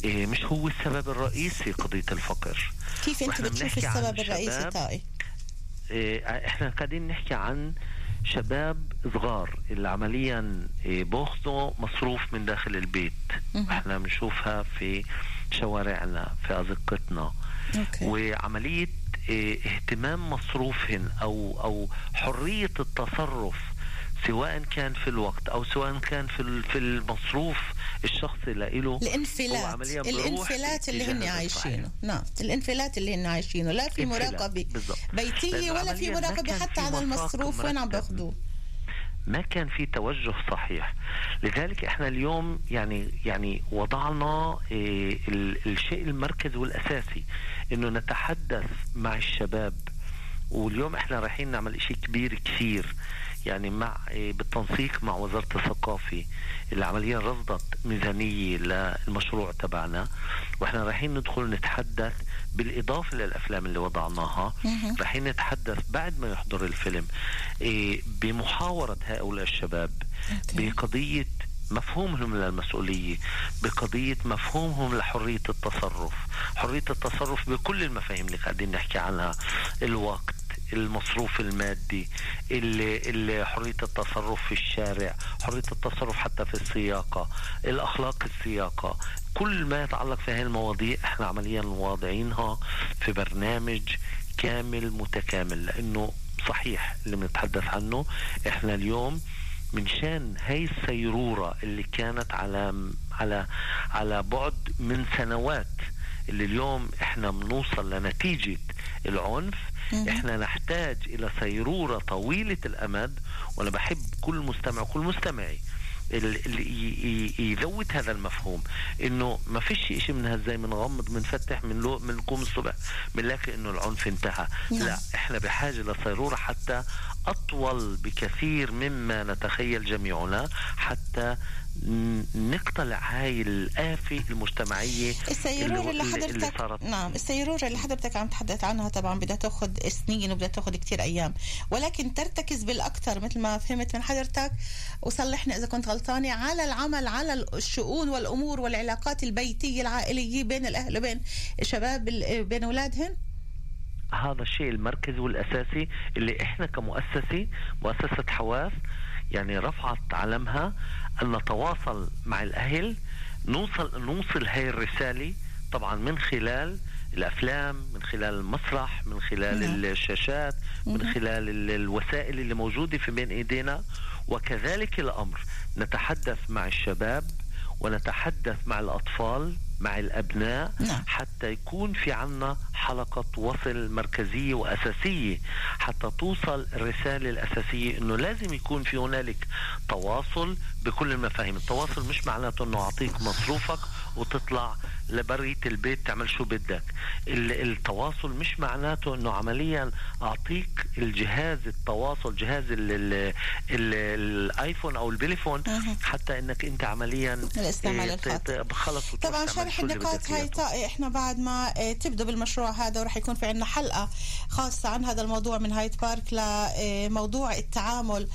مش هو السبب الرئيسي قضية الفقر. كيف وإحنا بتشوف السبب الرئيسي طائي؟ إحنا قاعدين نحكي عن شباب صغار اللي عمليا إيه، باخذوا مصروف من داخل البيت. إحنا بنشوفها في شوارعنا في أزقتنا. وعملية إيه، اهتمام مصروفهن أو أو حرية التصرف سواء كان في الوقت أو سواء كان في في المصروف الشخصي لإله هو الانفلات الانفلات اللي هن عايشينه. نعم الانفلات اللي هن عايشينه. لا في مراقبة. بيتية ولا في مراقبة حتى على المصروف وين عم. باخذوه ما كان في توجه صحيح. لذلك إحنا اليوم يعني يعني وضعنا ال- الشيء المركزي والأساسي إنه نتحدث مع الشباب. واليوم إحنا رايحين نعمل إشي كبير كثير. يعني مع إيه، بالتنسيق مع وزارة الثقافة اللي عمليا رصدت ميزانية للمشروع تبعنا وإحنا رايحين ندخل نتحدث بالإضافة للأفلام اللي وضعناها. رايحين نتحدث بعد ما يحضر الفيلم إيه، بمحاورة هؤلاء الشباب. بقضية مفهومهم للمسؤولية بقضية مفهومهم لحرية التصرف حرية التصرف بكل المفاهيم اللي قاعدين نحكي عنها الوقت المصروف المادي حرية التصرف في الشارع حرية التصرف حتى في السياقة الأخلاق السياقة. كل ما يتعلق في هذه المواضيع إحنا عمليا واضعينها في برنامج كامل متكامل لأنه صحيح اللي بنتحدث عنه. إحنا اليوم من شان هاي السيرورة اللي كانت على على على بعد من سنوات اللي اليوم إحنا بنوصل لنتيجة العنف إحنا نحتاج إلى سيروره طويلة الأمد وأنا بحب كل مستمع وكل مستمعي ال- ال- ي- ي- يزود هذا المفهوم. إنه ما فيش شيء من هالزي بنغمض بنفتح من لو من نقوم الصبح بنلاقي إنه العنف انتهى. نعم. لا إحنا بحاجة لصيروره حتى أطول بكثير مما نتخيل جميعنا حتى نقتلع هاي الآفة المجتمعية السيرورة اللي اللي حضرتك صارت. نعم السيرورة اللي حضرتك عم تحدث عنها طبعا بدها تاخذ سنين وبدها تاخذ كتير أيام. ولكن ترتكز بالأكثر مثل ما فهمت من حضرتك وصلحني إذا كنت غلطانة على العمل على الشؤون والأمور والعلاقات البيتية العائلية بين الأهل وبين الشباب ال- بين أولادهم؟ هذا الشيء المركزي والأساسي اللي إحنا كمؤسسة مؤسسة حواس يعني رفعت علمها أن نتواصل مع الأهل نوصل نوصل هاي الرسالة طبعا من خلال الأفلام من خلال المسرح من خلال نعم. الشاشات من خلال ال- الوسائل اللي موجودة في بين إيدينا وكذلك الأمر نتحدث مع الشباب ونتحدث مع الأطفال مع الأبناء نعم. حتى يكون في عنا حلقة وصل مركزية وأساسية حتى توصل الرسالة الأساسية أنه لازم يكون في هنالك تواصل بكل المفاهيم التواصل مش معناته أنه أعطيك مصروفك وتطلع لبرية البيت تعمل شو بدك ال- التواصل مش معناته أنه عمليا أعطيك الجهاز التواصل جهاز ال ال ال الآيفون أو البليفون. حتى إنك أنت عمليا الاستعمال إيه، الخاطئ. خلص طبعا شرح النقاط هاي. طائي إحنا بعد ما آه، تبدوا بالمشروع هذا ورح يكون في عندنا حلقة خاصة عن هذا الموضوع من هايد بارك لموضوع التعامل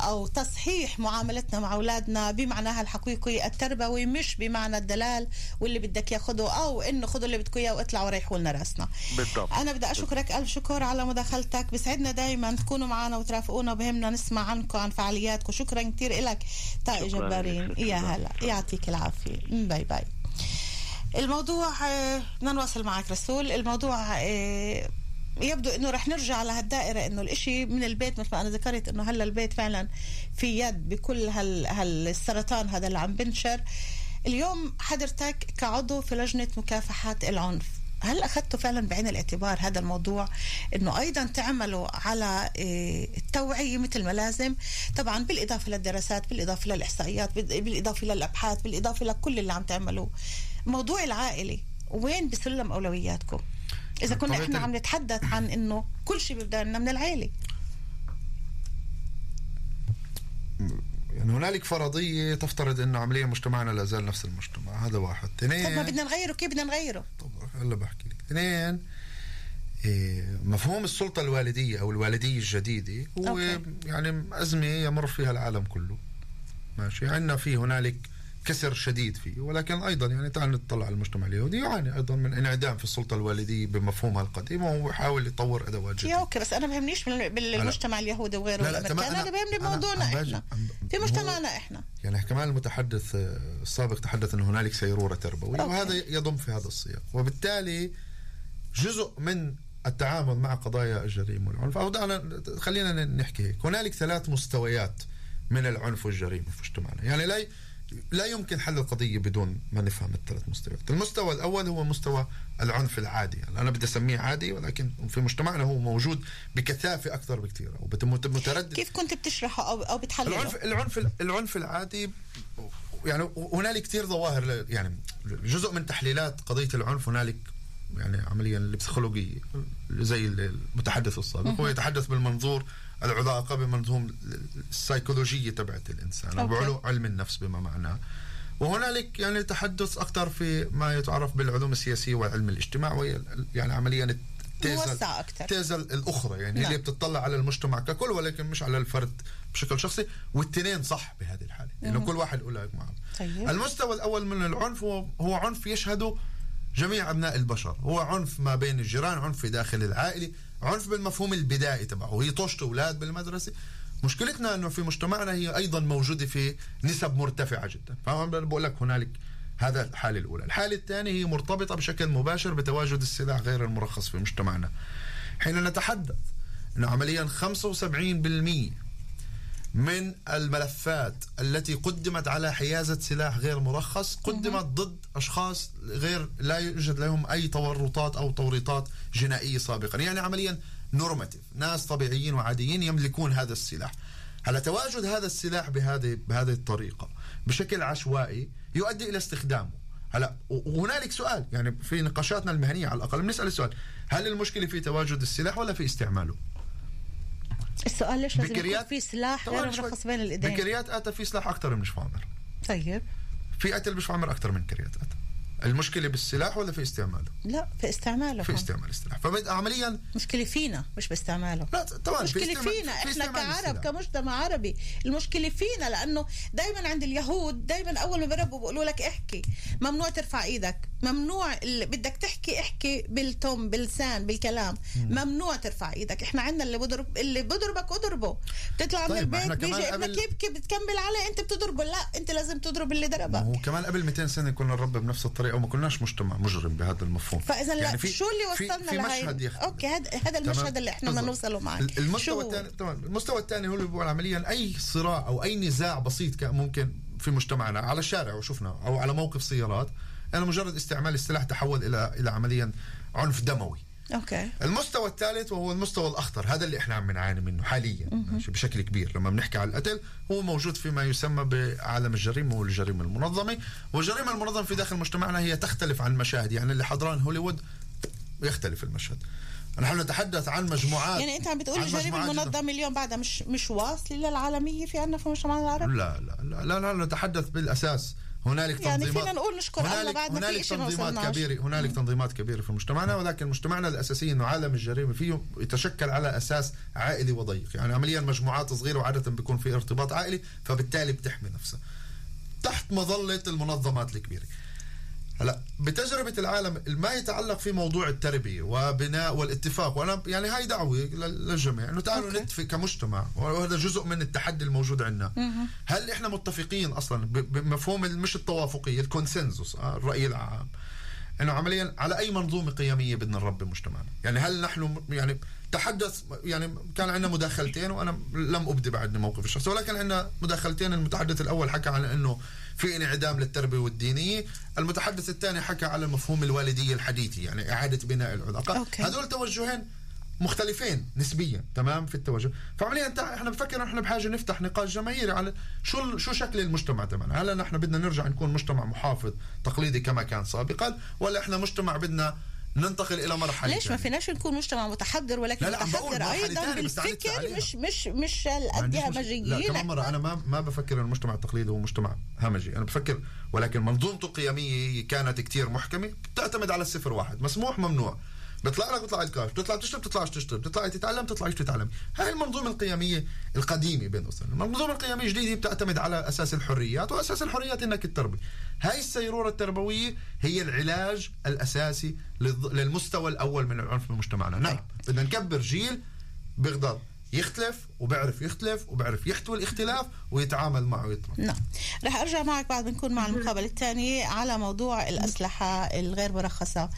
أو تصحيح معاملتنا مع أولادنا بمعناها الحقيقي التربوي مش بمعنى الدلال واللي بدك ياخده أو إنه خذوا اللي بدكم إياه وإطلعوا وريحوا لنا راسنا. بالضبط. أنا بدي أشكرك ألف شكر على مداخلتك. بسعدنا دائما تكونوا معنا وترافقونا وبهمنا نسمع عنكم عن فعالياتكم. شكرا كثير لك شكراً جبارين. يا. هلا. يعطيك العافية. bye bye. الموضوع آه، بدنا نواصل معك رسول. الموضوع آه، يبدو إنه رح نرجع لهالدائرة إنه الإشي من البيت مثل ما أنا ذكرت إنه هلأ البيت فعلا في يد بكل هال هالسرطان هذا اللي عم بنشر. اليوم حضرتك كعضو في لجنة مكافحه العنف هل أخذتوا فعلا بعين الاعتبار هذا الموضوع إنه أيضا تعملوا على آه، التوعية مثل ما لازم؟ طبعا بالإضافة للدراسات بالإضافة للإحصائيات بال- بالإضافة للأبحاث بالإضافة لكل اللي عم تعملوه. موضوع العائلي وين بسلم أولوياتكم؟ إذا كنا ال- عم نتحدث عن إنه كل شيء بيبدأ لنا من العائلة. يعني هنالك فرضية تفترض أن عمليا مجتمعنا لا زال نفس المجتمع. هذا واحد. طب ما اثنين بدنا نغيره كيف بدنا نغيره؟ طب هلا بحكي لك. اثنين إيه، مفهوم السلطة الوالدية أو الوالدية الجديدة هو أوكي. يعني أزمة يمر فيها العالم كله. ماشي؟ عندنا في هنالك كسر شديد فيه. ولكن أيضا يعني تعال نطلع على المجتمع اليهودي. يعاني أيضا من انعدام في السلطة الوالدية بمفهومها القديم وهو بيحاول يطور أدوات يا جديدة okay بس أنا بهمنيش بال- بالمجتمع اليهودي وغيره لا، لا، والامريكان تمام، أنا أنا- بهمني بموضوعنا إحنا. في مجتمعنا إحنا. يعني كمان المتحدث آه، السابق تحدث أن هنالك سيرورة تربوية okay. وهذا يضم في هذا السياق. وبالتالي جزء من التعامل مع قضايا الجريمة والعنف. أو دعنا خلينا نحكي هيك. هنالك ثلاث مستويات من العنف والجريمة في مجتمعنا. يعني لا لا يمكن حل القضية بدون ما نفهم الثلاث مستويات. المستوى الأول هو مستوى العنف العادي. يعني أنا بدي أسميه عادي ولكن في مجتمعنا هو موجود بكثافة أكثر بكثير ومتردد كيف كنت بتشرحه أو أو بتحلله؟ العنف العنف العنف العادي يعني هنالك كثير ظواهر يعني جزء من تحليلات قضية العنف هنالك يعني عمليا البسيكولوجيه زي المتحدث السابق. هو يتحدث بالمنظور العلاقة بمنظوم السيكولوجية تبعت الإنسان. أو علم النفس بما معناه. وهنالك يعني تحدث أكثر في ما يتعرف بالعلوم السياسية والعلم الاجتماع وهي يعني عمليا أكثر. التيزة الأخرى. يعني نعم. اللي بتطلع على المجتمع ككل ولكن مش على الفرد بشكل شخصي. والاثنين صح بهذه الحالة. لأنه كل واحد له معه. طيب. المستوى الأول من العنف هو, هو عنف يشهده جميع أبناء البشر. هو عنف ما بين الجيران عنف في داخل العائلة عنف بالمفهوم البدائي تبعه. وهي طشت أولاد بالمدرسة. مشكلتنا أنه في مجتمعنا هي أيضا موجودة في نسب مرتفعة جدا. فأنا بقول لك هنالك هذا الحالة الأولى. الحالة الثانية هي مرتبطة بشكل مباشر بتواجد السلاح غير المرخص في مجتمعنا. حين نتحدث أنه عمليا 75% من الملفات التي قدمت على حيازة سلاح غير مرخص قدمت ضد أشخاص غير لا يوجد لهم أي تورطات أو توريطات جنائية سابقا. يعني عمليا نورماتيف ناس طبيعيين وعاديين يملكون هذا السلاح. على تواجد هذا السلاح بهذه بهذه الطريقة؟ بشكل عشوائي يؤدي إلى استخدامه. هلا وهنالك سؤال يعني في نقاشاتنا المهنية على الأقل بنسأل السؤال هل المشكلة في تواجد السلاح ولا في استعماله؟ السؤال ليش لازم يكون في سلاح غير. مرخص بين الإيدين؟ بكريات اتى في سلاح أكثر من شفامر طيب. في قتل بشفامر أكثر من كريات اتى المشكلة بالسلاح ولا في استعماله؟ لا في استعماله في استعمال السلاح. فبدأ عمليا مشكلة فينا مش باستعماله. لا طبعا في مشكلة استعمال- فينا في إحنا كعرب السلاح. كمجتمع عربي. المشكلة فينا لأنه دائما عند اليهود دائما أول ما بربوا بيقولوا لك احكي. ممنوع ترفع إيدك. ممنوع بدك تحكي احكي بالتم باللسان بالكلام. ممنوع ترفع إيدك. إحنا عندنا اللي بضرب اللي بضربك اضربه بتطلع من طيب، ما البيت بيجي ابنك قبل- يبكي بتكمل عليه أنت بتضربه. لا أنت لازم تضرب اللي ضربك هو كمان قبل 200 سنة كنا نربى بنفس الطريقة. وما كناش مجتمع مجرم بهذا المفهوم فإذا لا يعني في- شو اللي في- وصلنا في لهي مشهد. okay هذا هذا تمام؟ المشهد اللي إحنا بدنا. نوصله معك ال- المستوى؟ الثاني طبعا المستوى الثاني هو اللي بيقول عمليا أي صراع أو أي نزاع بسيط كان ممكن في مجتمعنا على الشارع وشفنا أو على موقف سيارات أنا مجرد استعمال السلاح تحول إلى إلى عمليا عنف دموي okay. المستوى الثالث وهو المستوى الأخطر هذا اللي إحنا عم نعاني منه حاليا بشكل كبير. لما بنحكي على القتل هو موجود فيما يسمى بعالم الجريمة والجريمه المنظمة. والجريمة المنظمة في داخل مجتمعنا هي تختلف عن المشاهد يعني اللي حضران هوليوود يختلف المشهد. نحن نتحدث عن مجموعات يعني أنت عم بتقول الجريمة المنظمة اليوم بعدها مش مش واصلة للعالمية في عندنا في مجتمعنا العربي؟ لا لا لا لا, لا نتحدث بالأساس. هنالك يعني تنظيمات فينا نقول نشكر الله هنالك هنالك إشي ما تنظيمات وصلناش. كبيره هنالك تنظيمات كبيرة في مجتمعنا ولكن مجتمعنا الأساسي إنه عالم الجريمة فيه يتشكل على أساس عائلي وضيق. يعني عمليا مجموعات صغيرة وعادة بيكون في ارتباط عائلي فبالتالي بتحمي نفسها. تحت مظلة المنظمات الكبيرة. هلا بتجربة العالم ما يتعلق في موضوع التربية وبناء والاتفاق وأنا يعني هاي دعوة لل- للجميع إنه تعالوا okay. نتفق كمجتمع وهذا جزء من التحدي الموجود عندنا. هل إحنا متفقين أصلا بمفهوم مش التوافقية ال consensus آه، الرأي العام. إنه عمليا على أي منظومة قيمية بدنا نربي مجتمعنا. يعني هل نحن يعني تحدث يعني كان عندنا مداخلتين وأنا لم أبدي بعد موقف الشخصي ولكن عندنا مداخلتين. المتحدث الأول حكى عن إنه في انعدام للتربية والدينية المتحدث الثاني حكى على مفهوم الوالدية الحديثي يعني إعادة بناء العلاقة. هذول توجهين مختلفين نسبيا تمام في التوجه فعمليا أنت إحنا بفكر إحنا بحاجة نفتح نقاش جماهيري على شو شو شكل المجتمع تبعنا هل نحن بدنا نرجع نكون مجتمع محافظ تقليدي كما كان سابقا ولا إحنا مجتمع بدنا ننتقل إلى مرحلة ليش ما؟ فيناش نكون مجتمع متحضر ولكن لا، لا، متحضر أيضا بالفكر. مش مش مش مشكلة. همجيين لا كمان مرة أنا ما ما بفكر إن المجتمع التقليدي هو مجتمع همجي أنا بفكر ولكن منظومته القيمية كانت كتير محكمة بتعتمد على الصفر واحد مسموح ممنوع بيطلع لك بيطلع الكاش بتطلع تشرب بتطلعش تشرب بتطلع تتعلم تطلعش تتعلم. هاي المنظومة القيمية القديمة بين قوسين المنظومة القيمية الجديدة بتعتمد على أساس الحريات وأساس الحريات إنك تربي. هاي السيرورة التربوية هي العلاج الأساسي للض- للمستوى الأول من العنف في مجتمعنا. نعم بدنا نكبر جيل بيقدر يختلف وبيعرف يختلف وبيعرف يحتوي الاختلاف ويتعامل معه ويطلع نعم. رح أرجع معك بعد ما نكون مع المقابلة الثانية على موضوع الأسلحة الغير مرخصة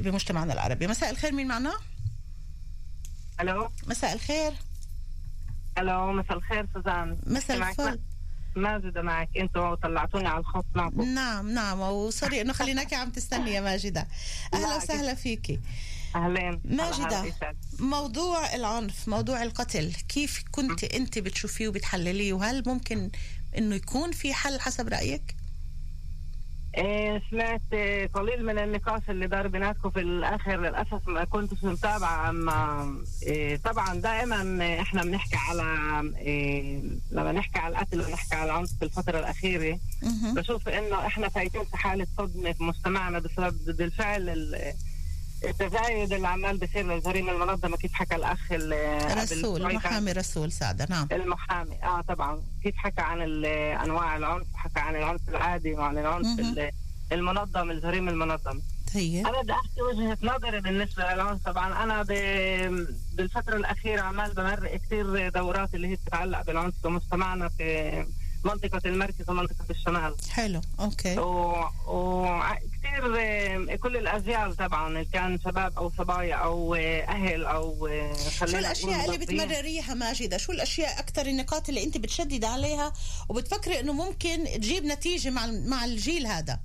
بمجتمعنا العربي. مساء الخير مين معنا؟ ألو. مساء الخير. ألو مساء الخير سوزان. مساء الفل. ماجدة معك؟ أنتوا طلعتوني على الخط معكم نعم نعم. وسوري إنه خليناك عم تستني يا ماجدة. أهلا لا، وسهلا فيكي. أهلين. ماجدة. موضوع العنف موضوع القتل كيف كنت أنت بتشوفيه وبتحلليه؟ وهل ممكن إنه يكون في حل حسب رأيك؟ إيه سمعت قليل من النقاش اللي دار بيناتكم في الآخر. للأسف ما كنتش متابعة أما إيه طبعا دائما إحنا بنحكي على إيه لما نحكي على القتل ونحكي على العنف في الفترة الأخيرة. بشوف إنه إحنا فايتين في حالة صدمة في مجتمعنا بسبب بالفعل ال- التزايد اللي عمال بيصير للجريمة المنظمة كيف حكى الأخ رسول شوي كان- محامي رسول سعده نعم. المحامي آه طبعا. كيف حكى عن أنواع العنف؟ حكى عن العنف العادي وعن العنف المنظم الجريمة المنظمة. طيب. أنا بدي أحكي وجهة نظري بالنسبة للعنف. طبعا أنا ب- بالفترة الأخيرة عمال بمرق كثير دورات اللي هي بتتعلق بالعنف في مجتمعنا في منطقة المركز ومنطقة الشمال. حلو okay. وكثير بتصير آه، كل الاجيال طبعا كان شباب أو صبايا أو آه، أهل أو آه، شو الأشياء اللي. بتمرريها ماجدة؟ شو الأشياء أكثر النقاط اللي أنت بتشدد عليها وبتفكري إنه ممكن تجيب نتيجة مع مع الجيل هذا؟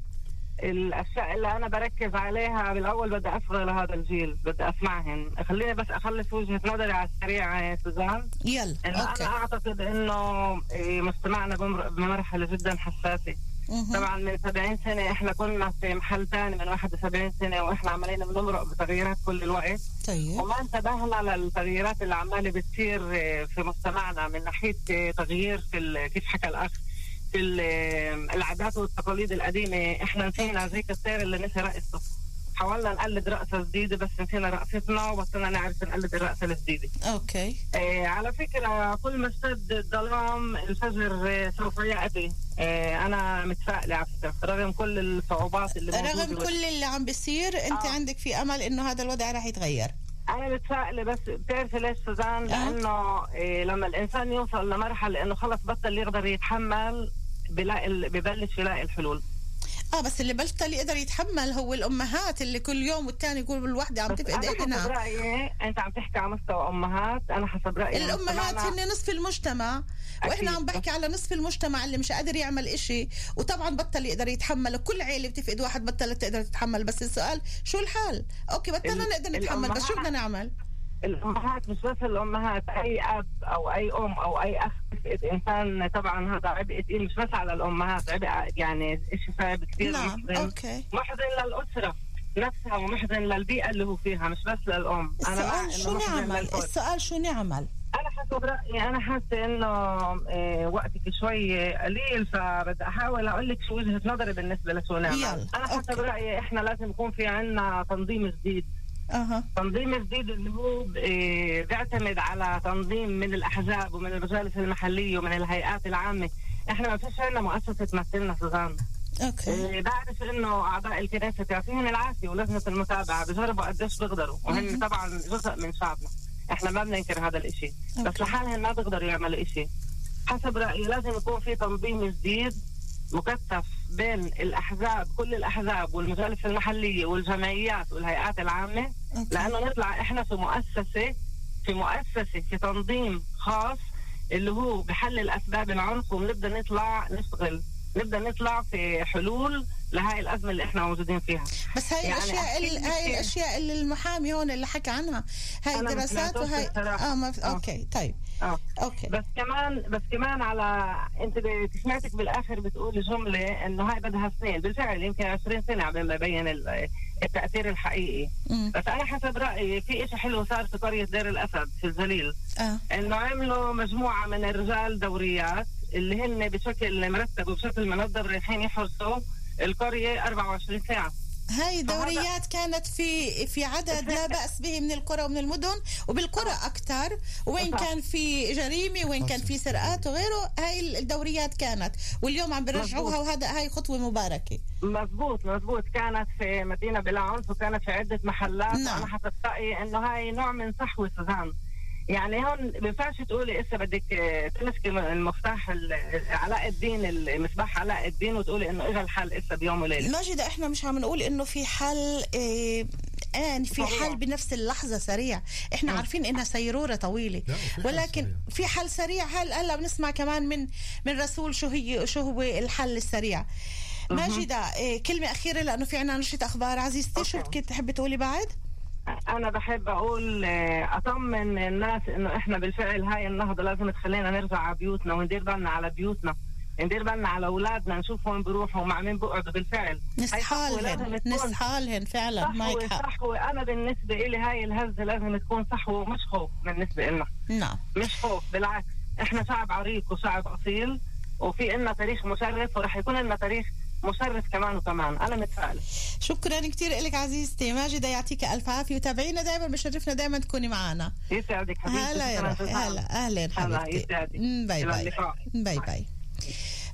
الأشياء اللي أنا بركز عليها بالأول بدي اصغى لهذا الجيل بدي أسمعهن. خليني بس أخلص وجهة نظري على السريع يا سوزان. يلا okay أنا أعتقد إنه مجتمعنا بمر- بمرحلة جدا حساسة. طبعا من 70 سنة إحنا كنا في محل ثاني من 71 سنة وإحنا عمالين بنمرق بتغييرات كل الوقت. طيب. وما انتبهنا للتغييرات اللي عمالة بتصير في مجتمعنا من ناحية تغيير في كيف حكى الأخ في ال- العادات والتقاليد القديمة. إحنا نسينا زي السير اللي نسي رقصه حاولنا نقلد رقصه جديده بس نسينا رقصتنا وبطلنا نعرف نقلد الرقصه الجديده أوكي. آه على فكرة كل ما اشتد الظلام الفجر آه سوف يأتي. آه أنا متفائلة على فكرة رغم كل الصعوبات اللي رغم كل اللي عم بيصير أنت آه. عندك في أمل إنه هذا الوضع راح يتغير؟ أنا متفائلة بس بتعرفي ليش سوزان؟ لأنه إيه لما الإنسان يوصل لمرحلة إنه خلص بطل يقدر يتحمل بلاقي ببلش يلاقي الحلول. آه بس اللي بطل يقدر يتحمل هو الأمهات اللي كل يوم والتاني يقول الوحده عم تفقد أنا حسب رأيي أنت عم تحكي على مستوى أمهات أنا حسب رأيي الأمهات هن نصف المجتمع وإحنا. عم بحكي على نصف المجتمع اللي مش قادر يعمل إشي. وطبعا بطل يقدر يتحمل وكل عيلة بتفقد واحد بطلت تقدر تتحمل. بس السؤال شو الحال okay بطلنا نقدر نتحمل بس شو بدنا نعمل؟ الأمهات مش بس الأمهات أي أب أو أي أم أو أي أخ انسان طبعا هذا عبء ثقيل مش بس على الأمهات عبء يعني شيء صعب كثير نعم okay. محزن للأسرة نفسها ومحزن للبيئة اللي هو فيها مش بس للأم. أنا السؤال شو نعمل. السؤال شو نعمل؟ أنا حسب رأيي أنا حاسة إنه آه، وقتك شوي قليل فبدي أحاول أقول لك شو وجهة نظري بالنسبة لشو نعمل. يلا، أنا حسب. رأيي إحنا لازم يكون في عندنا تنظيم جديد. أها. تنظيم جديد اللي هو آه، بيعتمد على تنظيم من الأحزاب ومن المجالس المحلية ومن الهيئات العامة. إحنا ما فيش عندنا مؤسسة تمثلنا سوزان. okay. آه، بعرف إنه أعضاء الكنيست يعطيهم العافية ولجنة المتابعة بجربوا قديش بيقدروا. وهن طبعا جزء من شعبنا. إحنا ما بننكر هذا الإشي. بس أوكي. لحالهم ما بيقدروا يعملوا إشي. حسب رأيي لازم يكون في تنظيم جديد مكثف بين الأحزاب كل الأحزاب والمجالس المحلية والجمعيات والهيئات العامة. لأنه نطلع إحنا في مؤسسة في مؤسسة في تنظيم خاص اللي هو بحلل اسباب العنف وبنبدا نطلع نشتغل نبدأ نطلع في حلول لهاي الأزمة اللي إحنا موجودين فيها. بس هاي يعني الأشياء هاي. الأشياء اللي المحامي هون اللي حكى عنها. هاي دراسات وهاي. آه ما في... آه. okay طيب. آه. okay. بس كمان بس كمان على أنت سمعتك بالآخر بتقول جملة إنه هاي بدها سنين. بالفعل يمكن 20 سنة قبل ما يبين ال- التأثير الحقيقي. مم. بس أنا حسب رأيي في شيء حلو صار في قرية دير الأسد في الجليل آه. إنه عملوا مجموعة من الرجال دوريات اللي هن بشكل مرتب وبشكل منظم رايحين يحرسوا القرية 24 ساعة. هاي دوريات كانت في في عدد لا بأس به من القرى ومن المدن وبالقرى أكثر وين صح. كان في جريمة وين كان في سرقات وغيره هاي الدوريات كانت. واليوم عم بيرجعوها وهذا هاي خطوة مباركة. مزبوط مزبوط كانت في مدينة بلا عنف وكانت في عدة محلات. نعم. وأنا حسب رأيي إنه هاي نوع من صحوة سوزان. يعني هون بينفعش تقولي إسا بدك آه، تمسكي المفتاح ال- علاء الدين المصباح علاء الدين وتقولي إنه إجا الحل إسا بيوم وليلة ماجدة إحنا مش عم نقول إنه في حل إيه آن في سريع. حل بنفس اللحظة سريع إحنا عارفين إنها سيرورة طويلة لا، وفي حل ولكن سريع. في حل سريع هل هلا بنسمع كمان من من رسول شو هي شو هو الحل السريع ماجدة إيه كلمة أخيرة لأنه في عنا نشرة أخبار عزيزتي شو أوكي. بدك تحبي تقولي بعد؟ أنا بحب أقول آه، أطمن الناس إنه إحنا بالفعل هاي النهضة لازم تخلينا نرجع على بيوتنا وندير بالنا على بيوتنا ندير بالنا على أولادنا نشوف وين بيروحوا ومع مين بيقعدوا بالفعل. نسحالهن فعلا معك حق. صحوة أنا بالنسبة إلي هاي الهزة لازم تكون صحوة ومش خوف بالنسبة لنا نعم. مش خوف بالعكس إحنا شعب عريق وشعب أصيل وفي لنا تاريخ مشرف ورح يكون لنا تاريخ مشرف كمان وكمان. أنا متفائلة. شكرا كثير لك عزيزتي. ماجدة يعطيك ألف عافية وتابعينا دائما بشرفنا دائما تكوني معنا. يسعدك حبيبتي. هلا يا. هلا أهلا هلا حبيبتي. bye bye. Bye bye.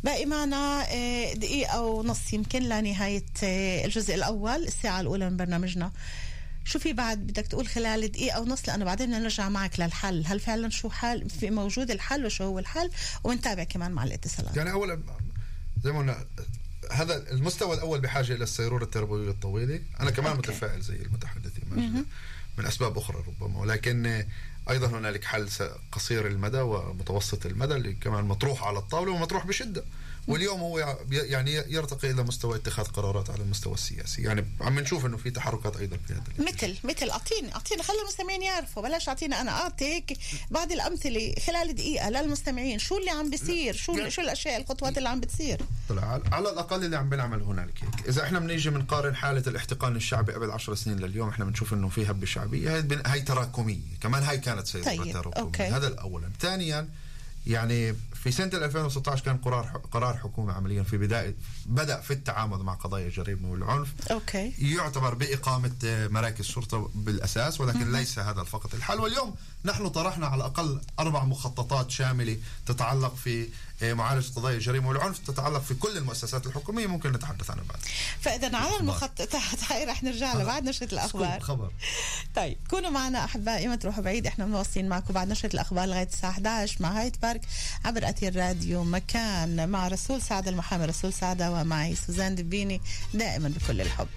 باقي معنا آه، دقيقة ونص يمكن لنهاية آه، الجزء الأول الساعة الأولى من برنامجنا. شو في بعد؟ بدك تقول خلال دقيقة ونص؟ لأنه بعدين بدنا نرجع معك للحل. هل فعلا شو حال في موجود الحل وشو هو الحل؟ ونتابع كمان مع الاتصالات. يعني اولا زي ما قلنا هذا المستوى الأول بحاجة إلى السيروره التربويه الطويلة. أنا كمان okay. متفائل زي المتحدثين ماجدة من أسباب أخرى ربما. ولكن أيضا هنالك حل قصير المدى ومتوسط المدى اللي كمان مطروح على الطاولة ومطروح بشدة. واليوم هو يع- يعني يرتقي إلى مستوى اتخاذ قرارات على المستوى السياسي. يعني عم نشوف إنه في تحركات أيضا في هذا الاتجاه. مثل مثل اعطيني أعطيني خلي المستمعين يعرفوا. بلاش اعطينا أنا اعطي هيك بعض الأمثلة خلال دقيقة للمستمعين. شو اللي عم بيصير؟ شو شو الأشياء الخطوات اللي عم بتصير؟ طلع. على- الأقل اللي عم بنعمل هنالك هيك. إذا إحنا بنيجي بنقارن حالة الاحتقان الشعبي قبل عشر سنين لليوم إحنا بنشوف إنه في هبة شعبية. هاي تراكمية. كمان هاي كانت سيرورة طيب، تراكمية. أوكي. هذا الاولا ثانيا يعني في سنة 2016 كان قرار قرار حكومة عمليا في بداية بدأ في التعامل مع قضايا الجريمة والعنف. أوكي. يعتبر بإقامة آه، مراكز شرطة بالأساس ولكن ليس هذا فقط الحل. واليوم نحن طرحنا على الأقل أربع مخططات شاملة تتعلق في آه، معالجة قضايا الجريمة والعنف تتعلق في كل المؤسسات الحكومية. ممكن نتحدث عنها بعد. فإذا على المخططات هاي رح نرجع لها بعد نشرة الأخبار. خبر طيب كونوا معنا أحبائي ما تروحوا بعيد إحنا مواصلين معكم بعد نشرة الأخبار لغاية الساعة 11 مع هايد بارك عبر أثير راديو مكان. مع رسول سعد المحامي رسول سعده ومعي سوزان دبيني دائما بكل الحب.